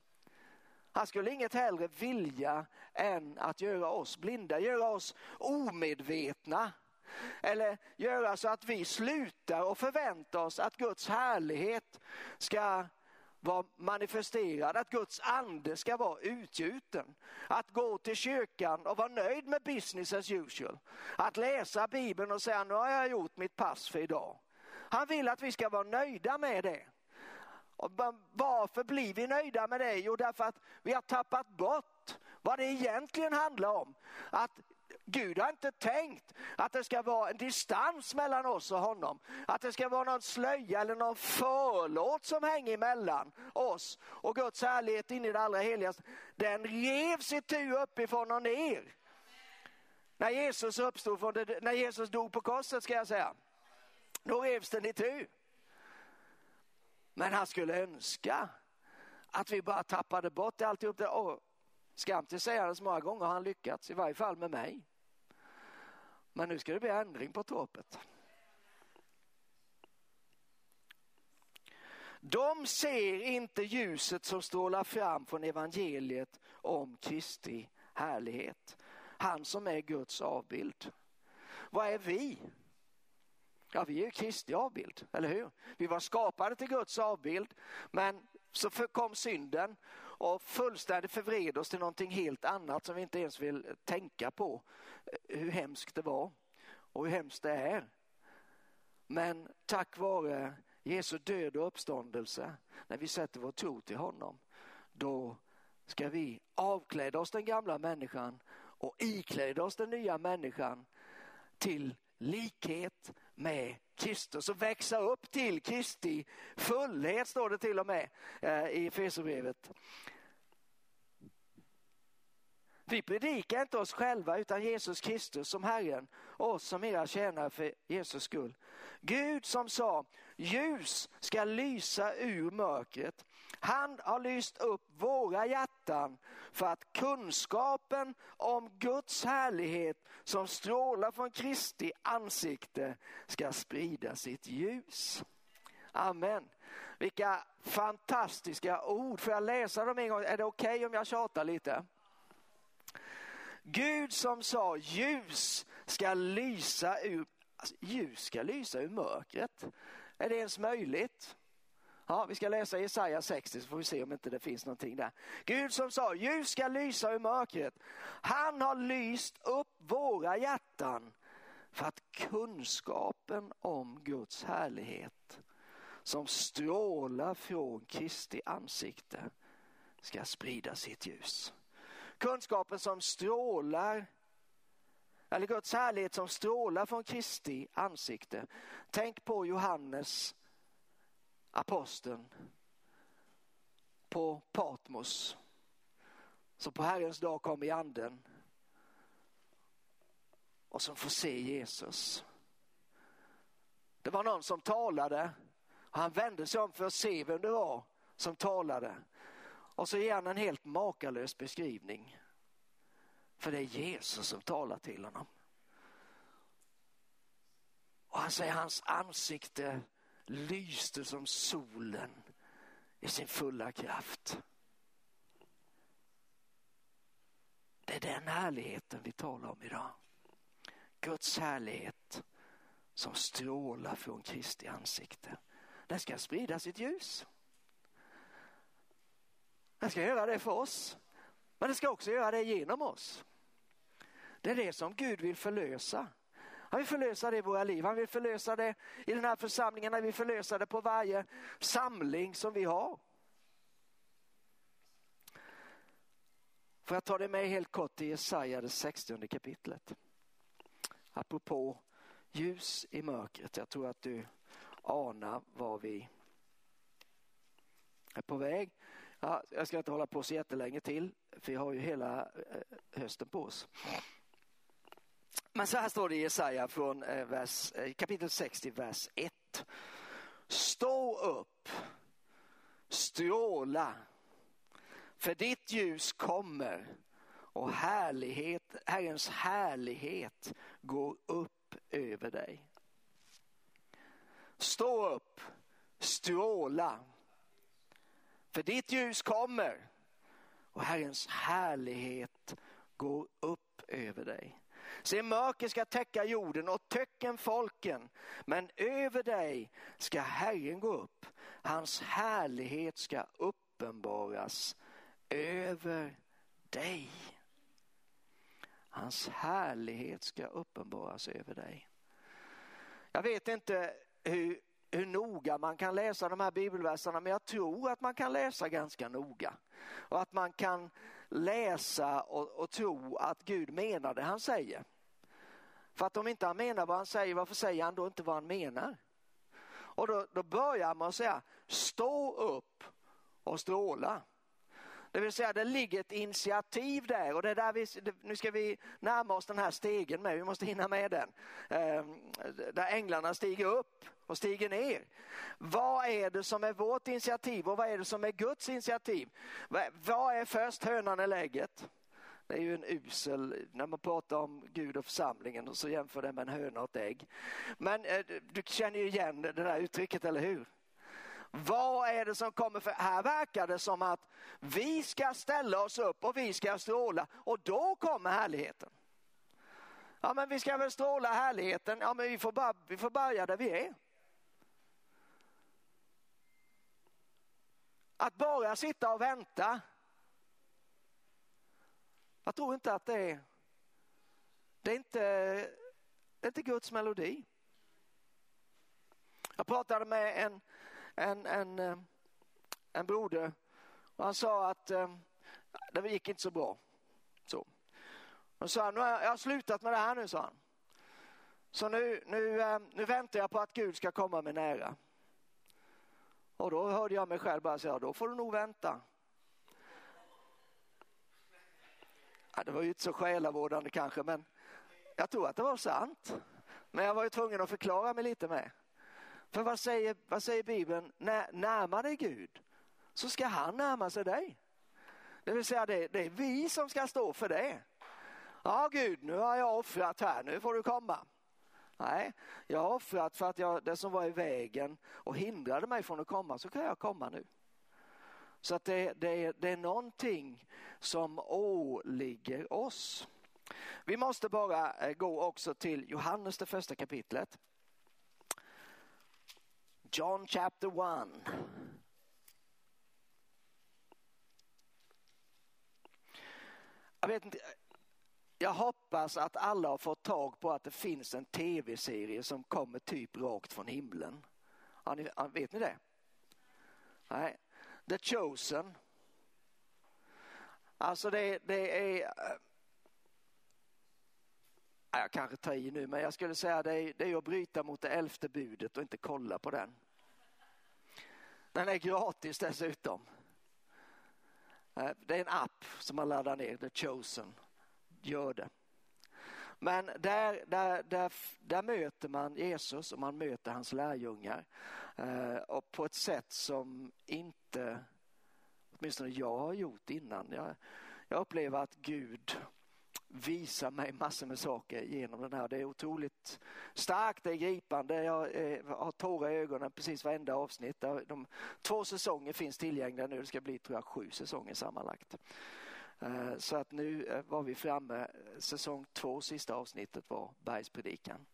Han skulle inget hellre vilja än att göra oss blinda, göra oss omedvetna. Eller göra så att vi slutar och förväntar oss att Guds härlighet ska vara manifesterad, att Guds ande ska vara utgjuten. Att gå till kyrkan och vara nöjd med business as usual. Att läsa Bibeln och säga nu har jag gjort mitt pass för idag. Han vill att vi ska vara nöjda med det. Och varför blir vi nöjda med det? Jo, därför att vi har tappat bort vad det egentligen handlar om. Att Gud har inte tänkt att det ska vara en distans mellan oss och honom. Att det ska vara någon slöja eller någon förlåt som hänger emellan oss och Guds härlighet in i det allra heligaste. Den revs itu uppifrån och ner. När Jesus uppstod, från det, när Jesus dog på korset ska jag säga. Då revs den itu. Men han skulle önska att vi bara tappade bort alltihop. Det. Och skam till sägandes, många gånger har han lyckats, i varje fall med mig. Men nu ska det bli ändring på torpet. De ser inte ljuset som strålar fram från evangeliet om Kristi härlighet. Han som är Guds avbild. Vad är vi? Ja, vi är ju Kristi avbild, eller hur? Vi var skapade till Guds avbild, men så kom synden och fullständigt förvred oss till någonting helt annat som vi inte ens vill tänka på hur hemskt det var och hur hemskt det är. Men tack vare Jesu död och uppståndelse, när vi sätter vår tro till honom, då ska vi avkläda oss den gamla människan och ikläda oss den nya människan till likhet med Kristus och växa upp till Kristi fullhet står det till och med eh, i Efesierbrevet. Vi predikar inte oss själva utan Jesus Kristus som Herren och oss som era tjänare för Jesus skull. Gud som sa ljus ska lysa ur mörkret. Han har lyst upp våra hjärtan för att kunskapen om Guds härlighet som strålar från Kristi ansikte ska sprida sitt ljus. Amen. Vilka fantastiska ord. Får jag läsa dem en gång? Är det okej okay om jag tjatar lite? Gud som sa ljus ska lysa ur, alltså, ljus ska lysa ur mörkret. Är det ens möjligt? Ja, vi ska läsa Jesaja 60 så får vi se om inte det finns någonting där. Gud som sa ljus ska lysa ur mörkret. Han har lyst upp våra hjärtan för att kunskapen om Guds härlighet som strålar från Kristi ansikte ska sprida sitt ljus. Kunskapen som strålar, eller Guds härlighet som strålar från Kristi ansikte. Tänk på Johannes, aposteln, på Patmos, som på Herrens dag kom i anden och som får se Jesus. Det var någon som talade och han vände sig om för att se vem det var som talade. Och så ger han en helt makalös beskrivning. För det är Jesus som talar till honom. Och han säger hans ansikte lyste som solen i sin fulla kraft. Det är den härligheten vi talar om idag. Guds härlighet som strålar från Kristi ansikte. Den ska sprida sitt ljus. Den ska göra det för oss. Men den ska också göra det genom oss. Det är det som Gud vill förlösa. Han vill förlösa det i våra liv. Han vill förlösa det i den här församlingen. Han vill förlösa det på varje samling som vi har. Får jag ta det med helt kort till Jesaja, det 60 kapitlet. Apropå ljus i mörkret. Jag tror att du anar var vi är på väg. Ja, jag ska inte hålla på så jättelänge till, för vi har ju hela eh, hösten på oss. Men så här står det i Jesaja från eh, vers, eh, kapitel 60, vers 1. Stå upp, stråla, för ditt ljus kommer och härlighet, Herrens härlighet går upp över dig. Stå upp, stråla, för ditt ljus kommer och Herrens härlighet går upp över dig. Se, mörker ska täcka jorden och töcken folken, men över dig ska Herren gå upp. Hans härlighet ska uppenbaras över dig. Hans härlighet ska uppenbaras över dig. Jag vet inte hur hur noga man kan läsa de här bibelverserna men jag tror att man kan läsa ganska noga. Och att man kan läsa och, och tro att Gud menar det han säger. För att om inte han menar vad han säger, varför säger han då inte vad han menar? Och då, då börjar man säga, stå upp och stråla. Det vill säga det ligger ett initiativ där och det är där vi, nu ska vi närma oss den här stegen med, vi måste hinna med den. Ehm, där änglarna stiger upp och stiger ner. Vad är det som är vårt initiativ och vad är det som är Guds initiativ? Vad är först hönan eller ägget? Det är ju en usel, när man pratar om Gud och församlingen och så jämför det med en höna och ett ägg. Men eh, du känner ju igen det där uttrycket, eller hur? Vad är det som kommer? För här verkar det som att vi ska ställa oss upp och vi ska stråla och då kommer härligheten. Ja men vi ska väl stråla härligheten, ja men vi får, bara, vi får börja där vi är. Att bara sitta och vänta. Jag tror inte att det är, det är inte, det är inte Guds melodi. Jag pratade med en, en, en, eh, en broder och han sa att eh, det gick inte så bra. Så. Och sa nu har jag, jag har slutat med det här nu, sa han. Så nu, nu, eh, nu väntar jag på att Gud ska komma mig nära. Och då hörde jag mig själv bara säga, då får du nog vänta. Ja, det var ju inte så själavårdande kanske, men jag tror att det var sant. Men jag var ju tvungen att förklara mig lite med. För vad säger, vad säger Bibeln? När, närma dig Gud så ska han närma sig dig. Det vill säga det, det är vi som ska stå för det. Ja Gud, nu har jag offrat här, nu får du komma. Nej, jag har offrat för att jag, det som var i vägen och hindrade mig från att komma, så kan jag komma nu. Så att det, det, det är någonting som åligger oss. Vi måste bara eh, gå också till Johannes det första kapitlet. John chapter 1. Jag vet inte, jag hoppas att alla har fått tag på att det finns en tv-serie som kommer typ rakt från himlen. Ni, vet ni det? Nej. The Chosen. Alltså det, det är... Jag kanske tar i nu, men jag skulle säga det är, det är att bryta mot det elfte budet och inte kolla på den. Den är gratis dessutom. Eh, det är en app som man laddar ner, The Chosen. Gör det. Men där, där, där, där möter man Jesus och man möter hans lärjungar eh, och på ett sätt som inte, åtminstone jag har gjort innan. Jag, jag upplever att Gud visar mig massor med saker genom den här. Det är otroligt starkt, det är gripande. Jag eh, har tårar i ögonen precis varenda avsnitt. De, två säsonger finns tillgängliga nu. Det ska bli tror jag, sju säsonger sammanlagt. Eh, så att nu eh, var vi framme, säsong två, sista avsnittet var Bergspredikan.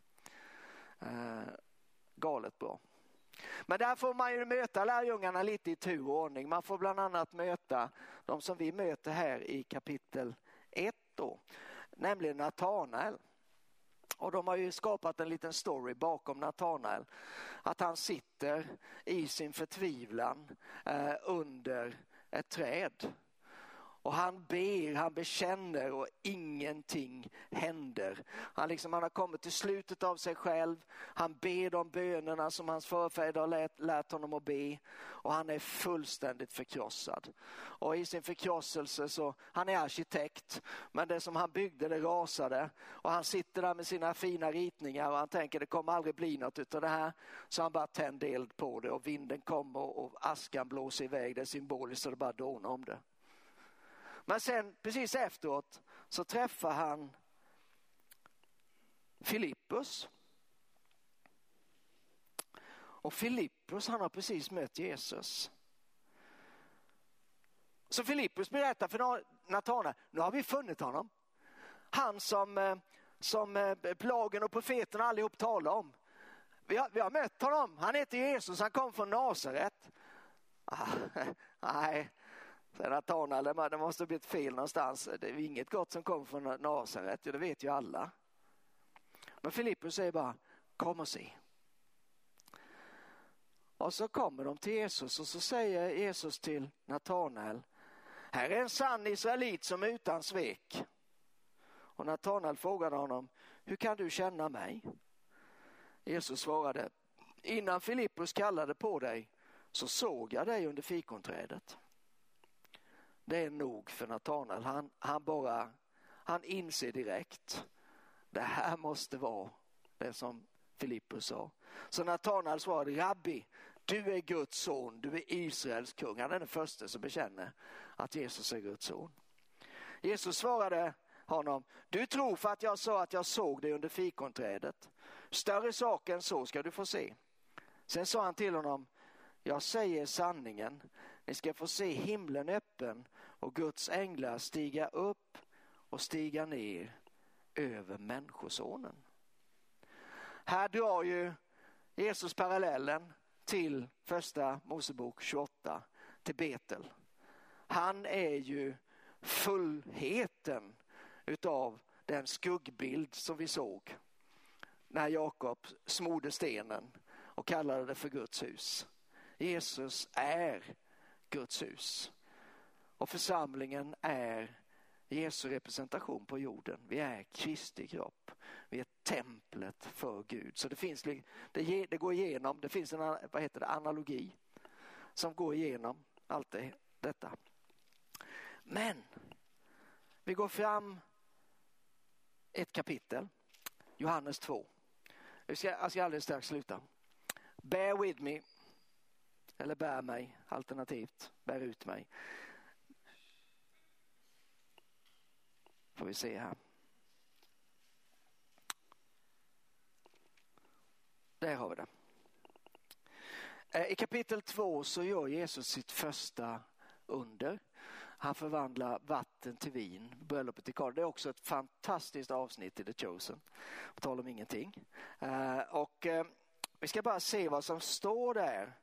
Eh, galet bra. Men där får man ju möta lärjungarna lite i tur och ordning. Man får bland annat möta de som vi möter här i kapitel 1 då, nämligen Natanael. Och de har ju skapat en liten story bakom Natanael. Att han sitter i sin förtvivlan eh, under ett träd och han ber, han bekänner och ingenting händer. Han, liksom, han har kommit till slutet av sig själv. Han ber de bönerna som hans förfäder har lärt, lärt honom att be. Och han är fullständigt förkrossad. Och i sin förkrosselse så, han är arkitekt, men det som han byggde det rasade. Och han sitter där med sina fina ritningar och han tänker det kommer aldrig bli något av det här. Så han bara tänder eld på det och vinden kommer och askan blåser iväg. Det är symboliskt så det bara dånar om det. Men sen precis efteråt så träffar han Filippus. Och Filippus han har precis mött Jesus. Så Filippus berättar för Natanael, nu har vi funnit honom. Han som, eh, som eh, plagen och profeterna allihop talar om. Vi har, vi har mött honom, han heter Jesus, han kom från Nasaret. Ah, nej, Sen Natanael, det måste ha blivit fel någonstans. Det är inget gott som kommer från Nasaret, det vet ju alla. Men Filippus säger bara, kom och se. Och så kommer de till Jesus och så säger Jesus till Natanael, här är en sann israelit som är utan svek. Och Natanael frågade honom, hur kan du känna mig? Jesus svarade, innan Filippus kallade på dig så såg jag dig under fikonträdet. Det är nog för Natanael. Han, han bara, han inser direkt. Det här måste vara det som Filippus sa. Så Natanael svarade, Rabbi, du är Guds son, du är Israels kung. Han är den första som bekänner att Jesus är Guds son. Jesus svarade honom, du tror för att jag sa att jag såg dig under fikonträdet. Större sak än så ska du få se. Sen sa han till honom, jag säger sanningen, ni ska få se himlen öppen och Guds änglar stiga upp och stiga ner över Människosonen. Här drar ju Jesus parallellen till första Mosebok 28, till Betel. Han är ju fullheten utav den skuggbild som vi såg när Jakob smorde stenen och kallade det för Guds hus. Jesus är Guds hus. Och församlingen är Jesu representation på jorden. Vi är Kristi kropp. Vi är templet för Gud. Så det, finns, det, det går igenom, det finns en vad heter det, analogi som går igenom allt det, detta. Men Vi går fram ett kapitel, Johannes 2. Jag ska, jag ska alldeles strax sluta. Bear with me, eller bär mig, alternativt bär ut mig. Får vi se här. Där har vi det. Eh, I kapitel 2 så gör Jesus sitt första under. Han förvandlar vatten till vin, bröllopet till Kana. Det är också ett fantastiskt avsnitt i The Chosen. På tal om ingenting. Eh, och eh, vi ska bara se vad som står där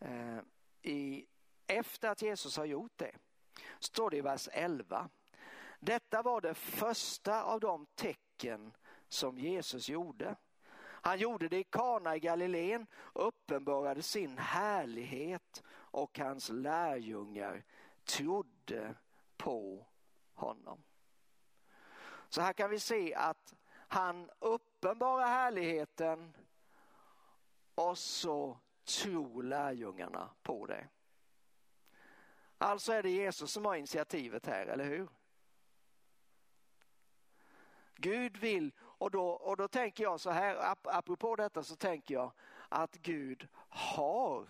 Eh, i, efter att Jesus har gjort det. Står det i vers 11. Detta var det första av de tecken som Jesus gjorde. Han gjorde det i Kana i Galileen och uppenbarade sin härlighet och hans lärjungar trodde på honom. Så här kan vi se att han uppenbarar härligheten och så tror lärjungarna på det. Alltså är det Jesus som har initiativet här, eller hur? Gud vill, och då, och då tänker jag så här, apropå detta så tänker jag att Gud har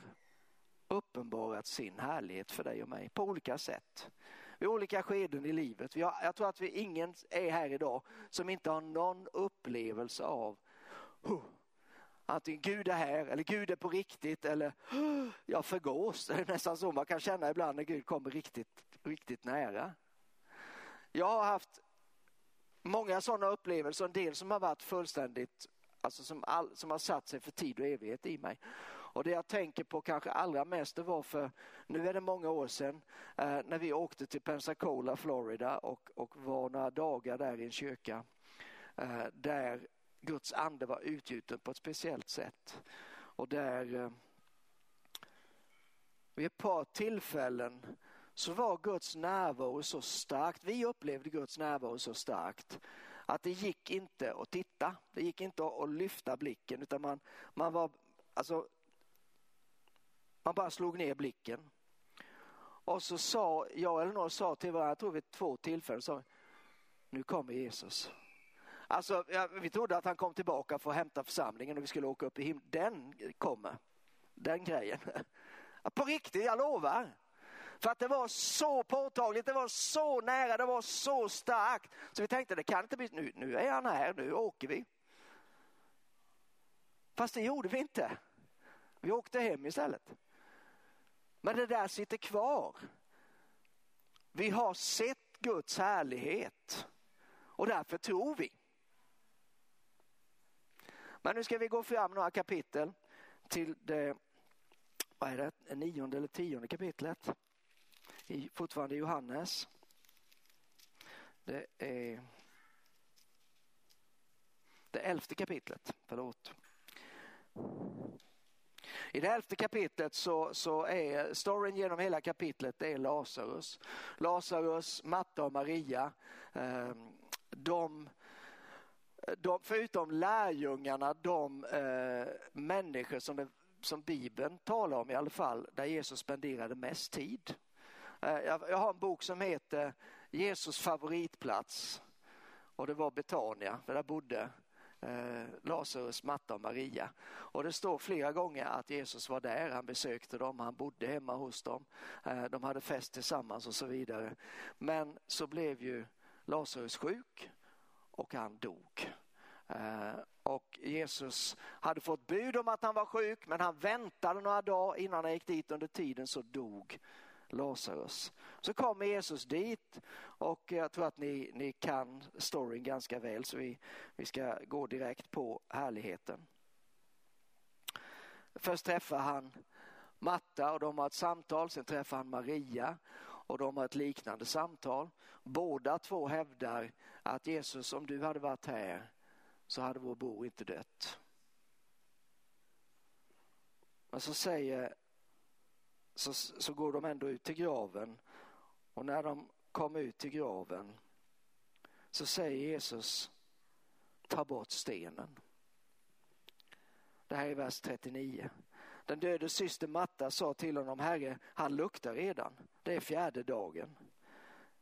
uppenbarat sin härlighet för dig och mig på olika sätt. Vid olika skeden i livet. Vi har, jag tror att vi ingen är här idag som inte har någon upplevelse av huh, antingen Gud är här eller Gud är på riktigt eller jag förgås. Det är nästan så man kan känna ibland när Gud kommer riktigt, riktigt nära. Jag har haft många sådana upplevelser, en del som har varit fullständigt, alltså som, all, som har satt sig för tid och evighet i mig. Och det jag tänker på kanske allra mest det var för, nu är det många år sedan, eh, när vi åkte till Pensacola, Florida och, och var några dagar där i en kyrka eh, där Guds ande var utgjuten på ett speciellt sätt. Och där eh, vid ett par tillfällen så var Guds närvaro så starkt, vi upplevde Guds närvaro så starkt att det gick inte att titta. Det gick inte att lyfta blicken utan man, man var, alltså, man bara slog ner blicken. Och så sa jag eller några sa till varandra, jag tror vid två tillfällen, sa, nu kommer Jesus. Alltså, ja, vi trodde att han kom tillbaka för att hämta församlingen och vi skulle åka upp i himlen. Den kommer, den grejen. På riktigt, jag lovar. För att det var så påtagligt, det var så nära, det var så starkt. Så vi tänkte det kan inte bli, nu, nu är han här, nu åker vi. Fast det gjorde vi inte. Vi åkte hem istället. Men det där sitter kvar. Vi har sett Guds härlighet och därför tror vi. Men nu ska vi gå fram några kapitel till det, vad är det, nionde eller tionde kapitlet i, fortfarande Johannes. Det är det elfte kapitlet, förlåt. I det elfte kapitlet så, så är storyn genom hela kapitlet det är Lazarus. Lazarus, Matta och Maria, eh, de, de, förutom lärjungarna, de eh, människor som, det, som Bibeln talar om i alla fall, där Jesus spenderade mest tid. Eh, jag har en bok som heter Jesus favoritplats och det var Betania, för där bodde eh, Lazarus, Matta och Maria. Och det står flera gånger att Jesus var där, han besökte dem, han bodde hemma hos dem. Eh, de hade fest tillsammans och så vidare. Men så blev ju Lazarus sjuk och han dog. Eh, och Jesus hade fått bud om att han var sjuk men han väntade några dagar innan han gick dit. Under tiden så dog Lazarus. Så kommer Jesus dit och jag tror att ni, ni kan storyn ganska väl så vi, vi ska gå direkt på härligheten. Först träffar han Matta och de har ett samtal, sen träffar han Maria och de har ett liknande samtal. Båda två hävdar att Jesus, om du hade varit här så hade vår bror inte dött. Men så säger så, så går de ändå ut till graven och när de kommer ut till graven så säger Jesus ta bort stenen. Det här är vers 39. Den döde syster Matta sa till honom, Herre, han luktar redan. Det är fjärde dagen.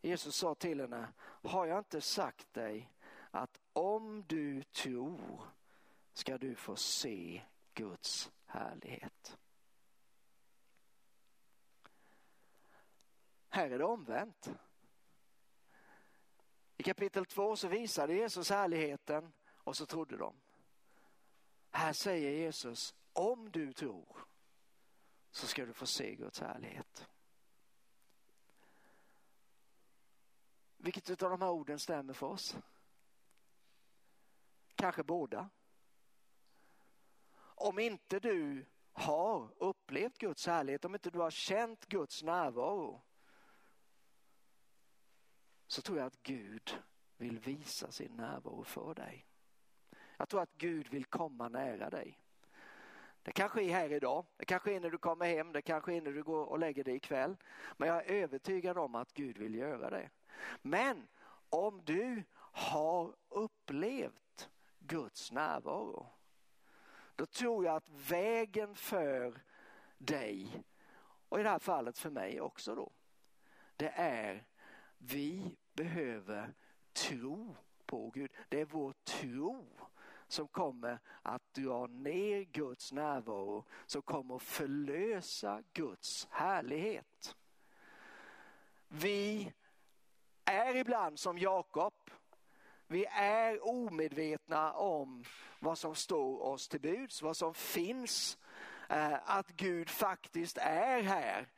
Jesus sa till henne, har jag inte sagt dig att om du tror ska du få se Guds härlighet. Här är det omvänt. I kapitel 2 så visade Jesus härligheten och så trodde de. Här säger Jesus, om du tror så ska du få se Guds härlighet. Vilket av de här orden stämmer för oss? Kanske båda. Om inte du har upplevt Guds härlighet, om inte du har känt Guds närvaro, så tror jag att Gud vill visa sin närvaro för dig. Jag tror att Gud vill komma nära dig. Det kanske är här idag, det kanske är när du kommer hem, det kanske är när du går och lägger dig ikväll. Men jag är övertygad om att Gud vill göra det. Men om du har upplevt Guds närvaro, då tror jag att vägen för dig, och i det här fallet för mig också då, det är vi behöver tro på Gud. Det är vår tro som kommer att dra ner Guds närvaro, som kommer att förlösa Guds härlighet. Vi är ibland som Jakob. Vi är omedvetna om vad som står oss till buds, vad som finns. Eh, att Gud faktiskt är här.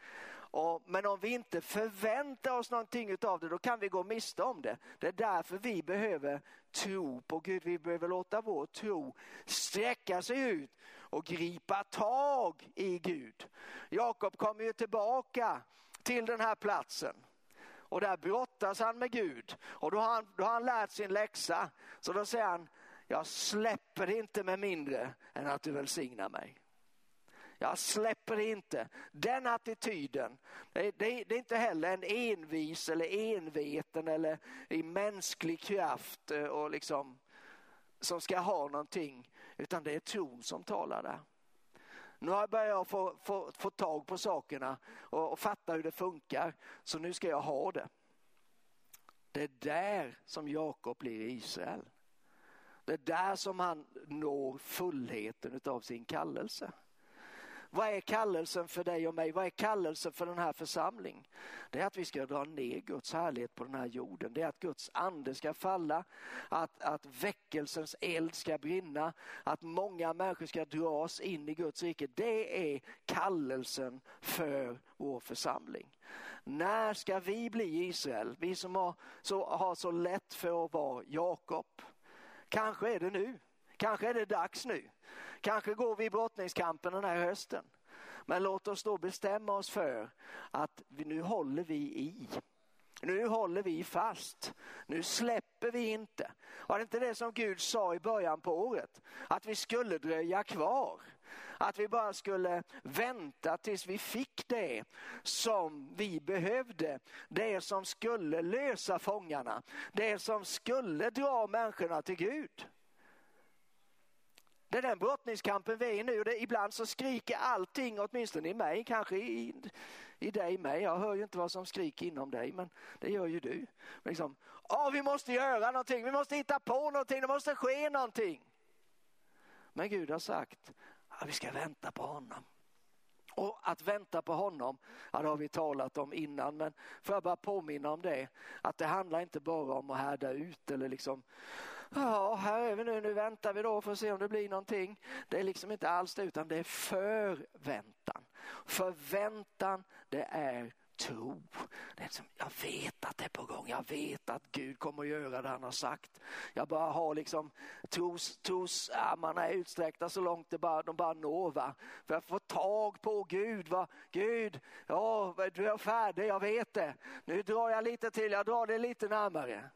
Och, men om vi inte förväntar oss någonting av det, då kan vi gå miste om det. Det är därför vi behöver tro på Gud. Vi behöver låta vår tro sträcka sig ut och gripa tag i Gud. Jakob kommer ju tillbaka till den här platsen. Och där brottas han med Gud. Och då har han, då har han lärt sin läxa. Så då säger han, jag släpper inte med mindre än att du välsignar mig. Jag släpper inte. Den attityden, det, det, det, är inte heller en envis eller enveten eller i mänsklig kraft eh, och liksom, som ska ha någonting, utan det är tron som talar där. Nu har jag börjat få, få, få tag på sakerna och, och fatta hur det funkar, så nu ska jag ha det. Det är där som Jakob blir Israel. Det är där som han når fullheten av sin kallelse. Vad är kallelsen för dig och mig? Vad är kallelsen för den här församlingen? Det är att vi ska dra ner Guds härlighet på den här jorden. Det är att Guds ande ska falla, att, att väckelsens eld ska brinna, att många människor ska dras in i Guds rike. Det är kallelsen för vår församling. När ska vi bli Israel? Vi som har så, har så lätt för att vara Jakob. Kanske är det nu. Kanske är det dags nu. Kanske går vi i brottningskampen den här hösten. Men låt oss då bestämma oss för att vi, nu håller vi i. Nu håller vi fast. Nu släpper vi inte. Var det inte det som Gud sa i början på året? Att vi skulle dröja kvar. Att vi bara skulle vänta tills vi fick det som vi behövde. Det som skulle lösa fångarna. Det som skulle dra människorna till Gud. Det är den brottningskampen vi är i nu. Det, ibland så skriker allting, åtminstone i mig, kanske i, i dig med. Jag hör ju inte vad som skriker inom dig, men det gör ju du. Liksom, Åh, vi måste göra någonting, vi måste hitta på någonting, det måste ske någonting. Men Gud har sagt att vi ska vänta på honom. Och att vänta på honom, ja, det har vi talat om innan, men får jag bara påminna om det, att det handlar inte bara om att härda ut eller liksom ja, här är vi nu, nu väntar vi då för att se om det blir någonting. Det är liksom inte alls det, utan det är förväntan. Förväntan, det är tro. Det är liksom, jag vet att det är på gång, jag vet att Gud kommer att göra det han har sagt. Jag bara har liksom tros, trosarmarna utsträckta så långt det bara, de bara når. Va? För jag får tag på Gud. Va? Gud, ja, du är färdig, jag vet det. Nu drar jag lite till, jag drar det lite närmare.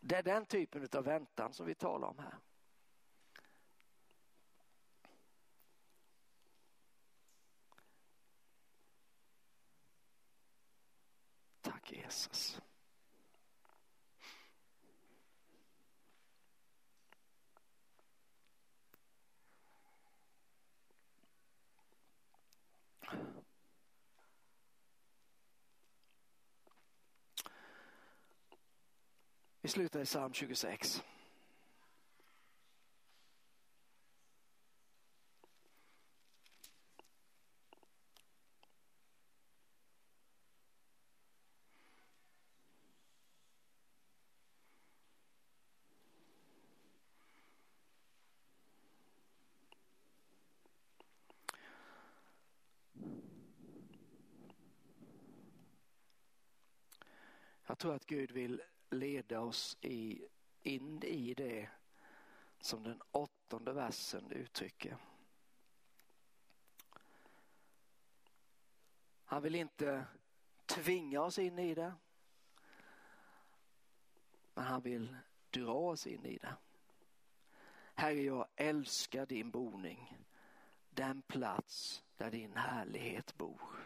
Det är den typen av väntan som vi talar om här. Tack Jesus. Vi slutar i psalm 26. Jag tror att Gud vill leda oss i, in i det som den åttonde versen uttrycker. Han vill inte tvinga oss in i det. Men han vill dra oss in i det. Herre, jag älskar din boning. Den plats där din härlighet bor.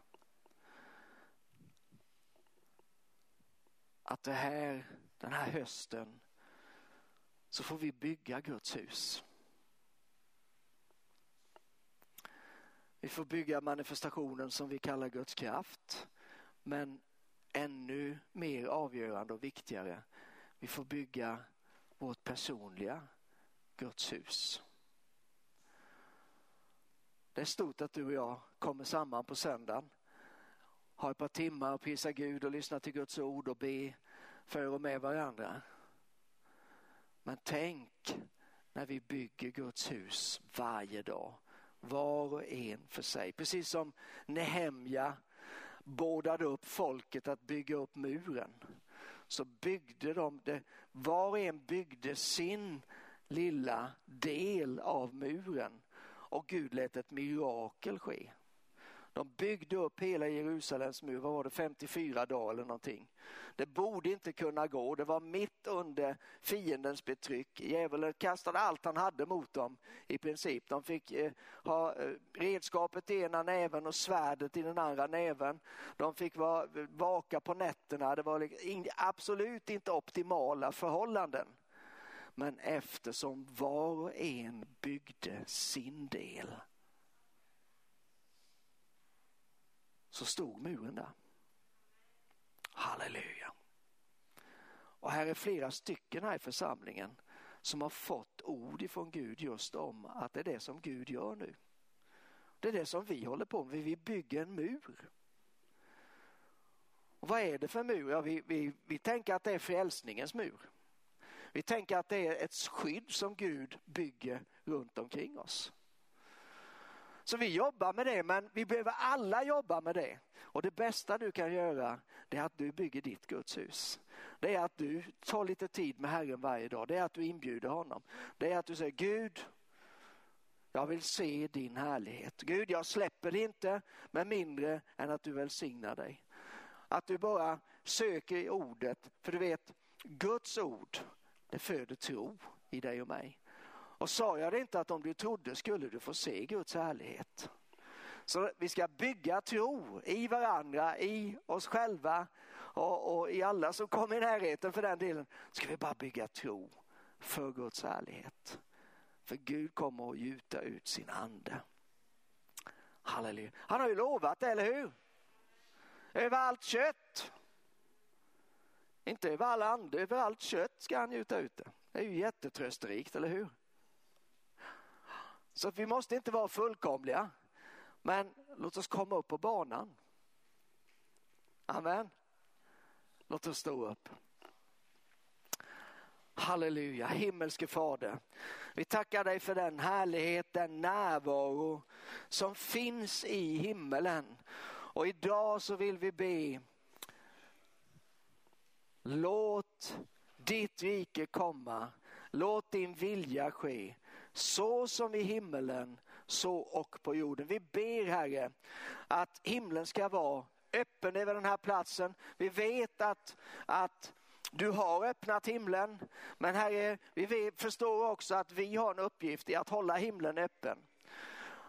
Att det här, den här hösten så får vi bygga Guds hus. Vi får bygga manifestationen som vi kallar Guds kraft. Men ännu mer avgörande och viktigare, vi får bygga vårt personliga Guds hus. Det är stort att du och jag kommer samman på söndagen ha ett par timmar och prisa Gud och lyssna till Guds ord och be för och med varandra. Men tänk när vi bygger Guds hus varje dag, var och en för sig. Precis som Nehemja bådade upp folket att bygga upp muren. Så byggde de det, var och en byggde sin lilla del av muren och Gud lät ett mirakel ske. De byggde upp hela Jerusalems mur, vad var det, 54 dagar eller någonting. Det borde inte kunna gå, det var mitt under fiendens betryck. Djävulen kastade allt han hade mot dem i princip. De fick eh, ha eh, redskapet i ena näven och svärdet i den andra näven. De fick vara, vaka på nätterna, det var liksom absolut inte optimala förhållanden. Men eftersom var och en byggde sin del så stod muren där. Halleluja. Och här är flera stycken här i församlingen som har fått ord ifrån Gud just om att det är det som Gud gör nu. Det är det som vi håller på med, vi bygger en mur. Och vad är det för mur? Ja, vi, vi, vi tänker att det är frälsningens mur. Vi tänker att det är ett skydd som Gud bygger runt omkring oss. Så vi jobbar med det, men vi behöver alla jobba med det. Och det bästa du kan göra, det är att du bygger ditt Guds hus. Det är att du tar lite tid med Herren varje dag. Det är att du inbjuder honom. Det är att du säger Gud, jag vill se din härlighet. Gud, jag släpper det inte med mindre än att du välsignar dig. Att du bara söker i ordet, för du vet, Guds ord, det föder tro i dig och mig. Och sa jag det inte att om du trodde skulle du få se Guds härlighet. Så vi ska bygga tro i varandra, i oss själva och, och, i alla som kommer i närheten för den delen. Ska vi bara bygga tro för Guds härlighet. För Gud kommer att gjuta ut sin ande. Halleluja. Han har ju lovat det, eller hur? Över allt kött. Inte över all ande, över allt kött ska han gjuta ut det. Det är ju jättetrösterikt, eller hur? Så vi måste inte vara fullkomliga. Men låt oss komma upp på banan. Amen. Låt oss stå upp. Halleluja, himmelske Fader. Vi tackar dig för den härlighet, den närvaro som finns i himmelen. Och idag så vill vi be. Låt ditt rike komma. Låt din vilja ske så som i himmelen, så och på jorden. Vi ber Herre att himlen ska vara öppen över den här platsen. Vi vet att, att du har öppnat himlen, men Herre, vi förstår också att vi har en uppgift i att hålla himlen öppen.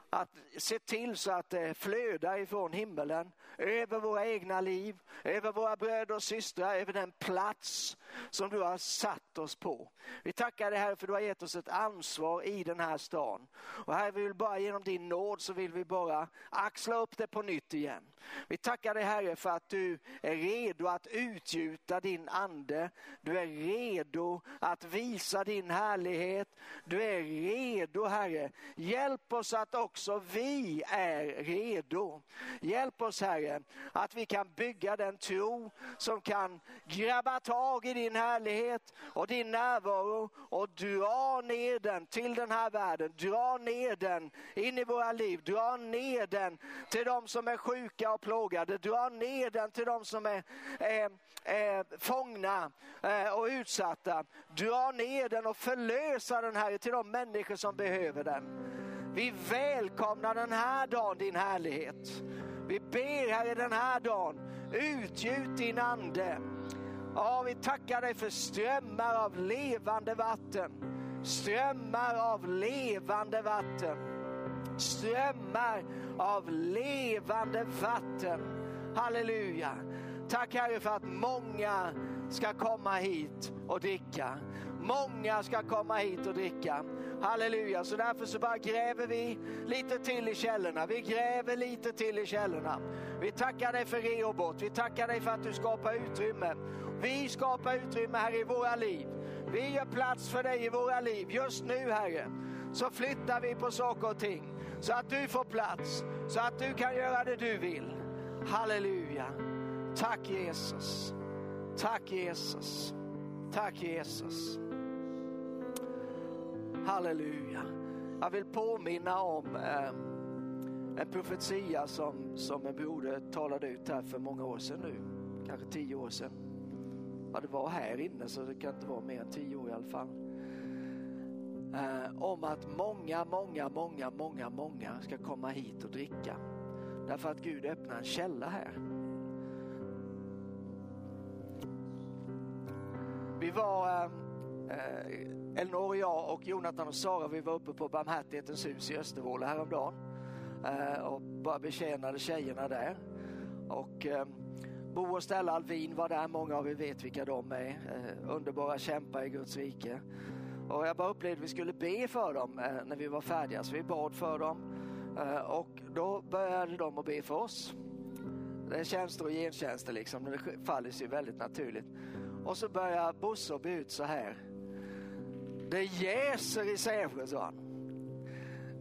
Att se till så att det flödar ifrån himmelen över våra egna liv, över våra bröder och systrar, över den plats som du har satt satt oss på. Vi tackar dig Herre för du har gett oss ett ansvar i den här stan. Och Herre, vi vill bara genom din nåd så vill vi bara axla upp det på nytt igen. Vi tackar dig Herre för att du är redo att utgjuta din ande. Du är redo att visa din härlighet. Du är redo Herre. Hjälp oss att också vi är redo. Hjälp oss Herre att vi kan bygga den tro som kan grabba tag i din härlighet och och din närvaro och dra ner den till den här världen. Dra ner den in i våra liv. Dra ner den till de som är sjuka och plågade. Dra ner den till de som är, är, är fångna eh, och utsatta. Dra ner den och förlösa den här till de människor som behöver den. Vi välkomnar den här dagen din härlighet. Vi ber här i den här dagen, utgjut din ande. Ja, vi tackar dig för strömmar av levande vatten. Strömmar av levande vatten. Strömmar av levande vatten. Halleluja. Tack Herre för att många ska komma hit och dricka. Många ska komma hit och dricka. Halleluja, så därför så bara gräver vi lite till i källorna. Vi gräver lite till i källorna. Vi tackar dig för Rehoboth. Vi tackar dig för att du skapar utrymme. Vi skapar utrymme här i våra liv. Vi gör plats för dig i våra liv. Just nu Herre, så flyttar vi på saker och ting. Så att du får plats, så att du kan göra det du vill. Halleluja. Tack Jesus. Tack Jesus. Tack Jesus. Halleluja. Jag vill påminna om eh, en profetia som, som en broder talade ut här för många år sedan nu. Kanske tio år sedan. Ja, det var här inne så det kan inte vara mer än tio år i alla fall. Eh, om att många, många, många, många, många ska komma hit och dricka. Därför att Gud öppnar en källa här. Vi var, ehm, eh, Elinor och jag och Jonathan och Sara, vi var uppe på Barmhärtighetens hus i Östervåla häromdagen eh, och bara betjänade tjejerna där. Och eh, Bo och Stella Alvin var där, många av er vet vilka de är. Eh, underbara kämpar i Guds rike. Och jag bara upplevde att vi skulle be för dem när vi var färdiga, så vi bad för dem. Och då började de att be för oss. Det är tjänster och gentjänster liksom, det faller sig väldigt naturligt. Och så börjar Bosse be ut så här. Det jäser i Sävsjö, sa han.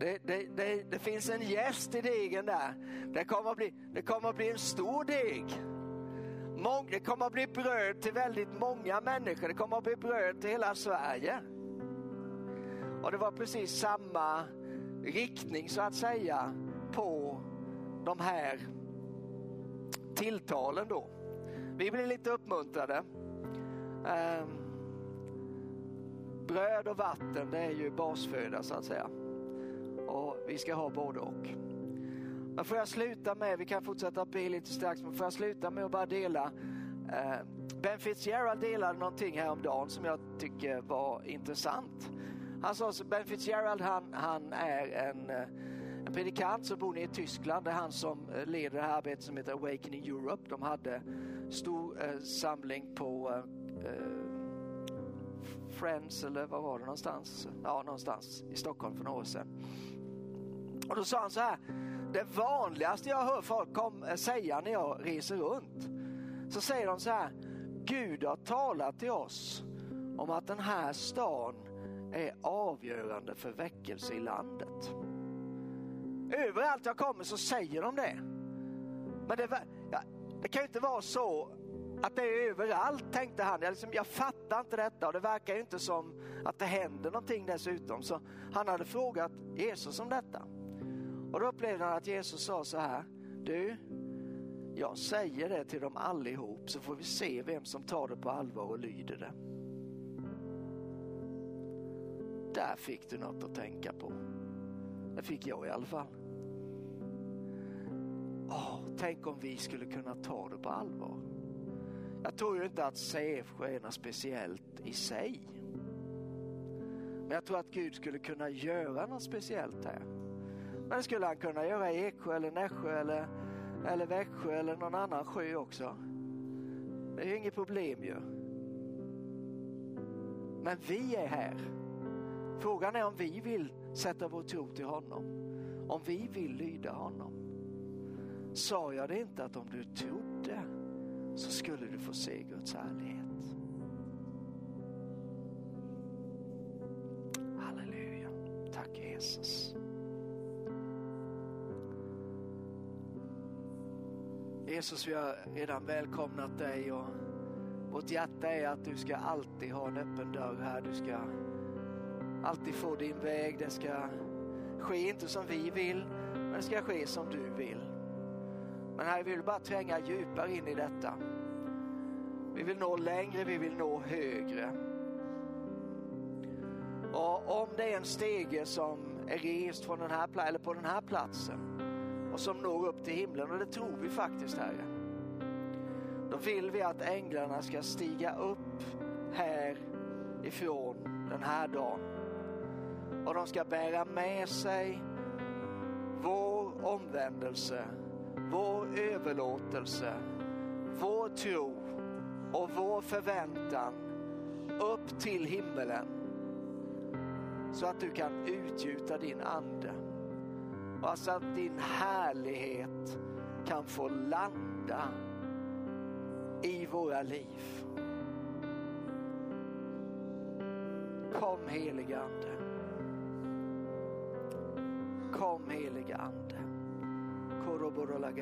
Det, det, det, det, finns en gäst i degen där. Det kommer att bli, det kommer att bli en stor deg. Mång, det kommer att bli bröd till väldigt många människor. Det kommer att bli bröd till hela Sverige. Och det var precis samma riktning så att säga på de här tilltalen då. Vi blir lite uppmuntrade. Um, bröd och vatten det är ju basföda så att säga. Och vi ska ha både och. Men får jag sluta med, vi kan fortsätta be lite strax, men får jag sluta med att bara dela eh, Ben Fitzgerald delade någonting häromdagen som jag tycker var intressant. Han sa så Ben Fitzgerald han, han är en, eh, en predikant som bor nere i Tyskland. Det är han som eh, leder det här arbetet som heter Awakening Europe. De hade stor eh, samling på eh, eh Friends eller var var det någonstans? Ja, någonstans i Stockholm för några år sedan. Och då sa han så här, det vanligaste jag hör folk kom, eh, säga när jag reser runt, så säger de så här, Gud har talat till oss om att den här stan är avgörande för väckelse i landet. Överallt jag kommer så säger de det. Men det, ja, det kan ju inte vara så att det är överallt, tänkte han. Jag, liksom, jag fattar inte detta och det verkar ju inte som att det händer någonting dessutom. Så han hade frågat Jesus om detta. Och då upplevde han att Jesus sa så här, du, jag säger det till dem allihop så får vi se vem som tar det på allvar och lyder det. Där fick du något att tänka på. Det fick jag i alla fall. Oh, tänk om vi skulle kunna ta det på allvar. Jag tror ju inte att Sävsjö är något speciellt i sig. Men jag tror att Gud skulle kunna göra något speciellt här. Men det skulle han kunna göra i Eksjö eller Nässjö eller, eller Växjö eller någon annan sjö också. Det är ju inget problem ju. Men vi är här. Frågan är om vi vill sätta vår tro till honom. Om vi vill lyda honom. Sa jag det inte att om du trodde så skulle du få se Guds härlighet? Halleluja. Tack Jesus. Jesus, vi har redan välkomnat dig och vårt hjärta är att du ska alltid ha en öppen dörr här. Du ska alltid få din väg. Det ska ske inte som vi vill, men det ska ske som du vill. Men här vill vi bara tränga djupare in i detta. Vi vill nå längre, vi vill nå högre. Och om det är en stege som är rest från den här, eller på den här platsen och som når upp till himlen, och det tror vi faktiskt Herre. Då vill vi att änglarna ska stiga upp här ifrån den här dagen. Och de ska bära med sig vår omvändelse, vår överlåtelse, vår tro och vår förväntan upp till himmelen. Så att du kan utgjuta din ande. Och så att din härlighet kan få landa i våra liv. Kom helige Ande. Kom helige Ande. corroboró la.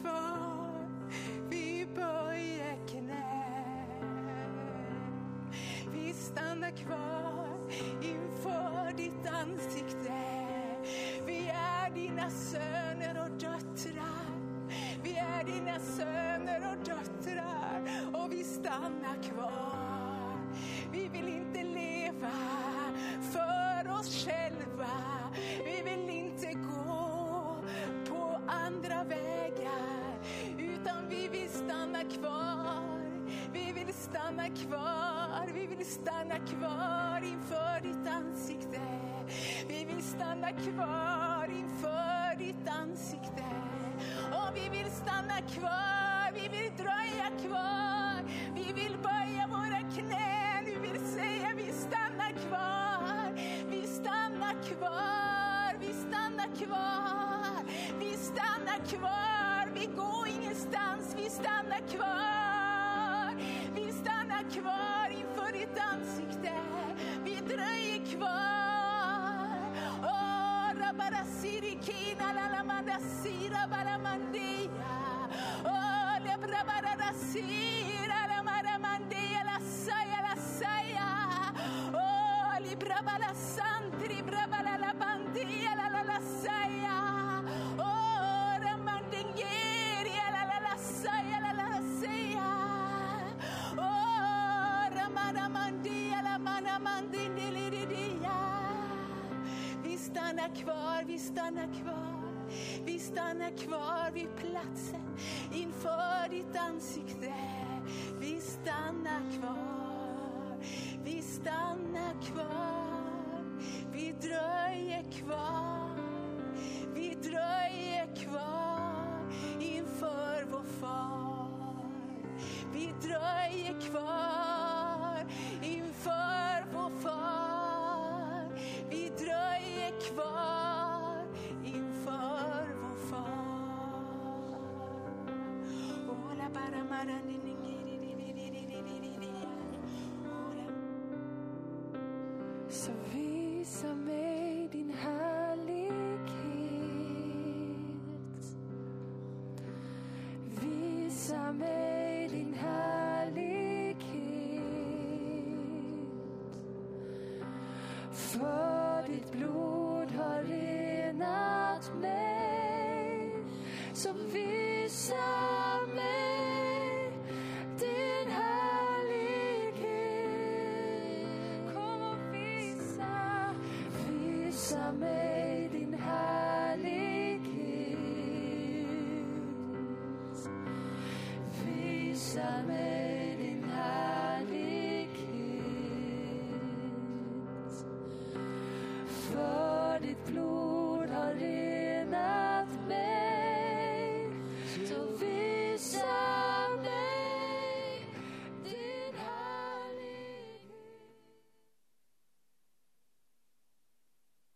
Kvar, vi böjer knä. Vi stannar kvar inför ditt ansikte. Vi är dina söner och döttrar. Vi är dina söner och döttrar och vi stannar kvar. Stanna kvar inför ditt ansikte. Vi vill stanna kvar inför ditt ansikte. Och vi vill stanna kvar, Oh, oh, oh, stannar kvar, vi stannar kvar. Stannar kvar vid platsen inför ditt ansikte. Vi stannar kvar, vi stannar kvar. För ditt blod har renat mig. Så vill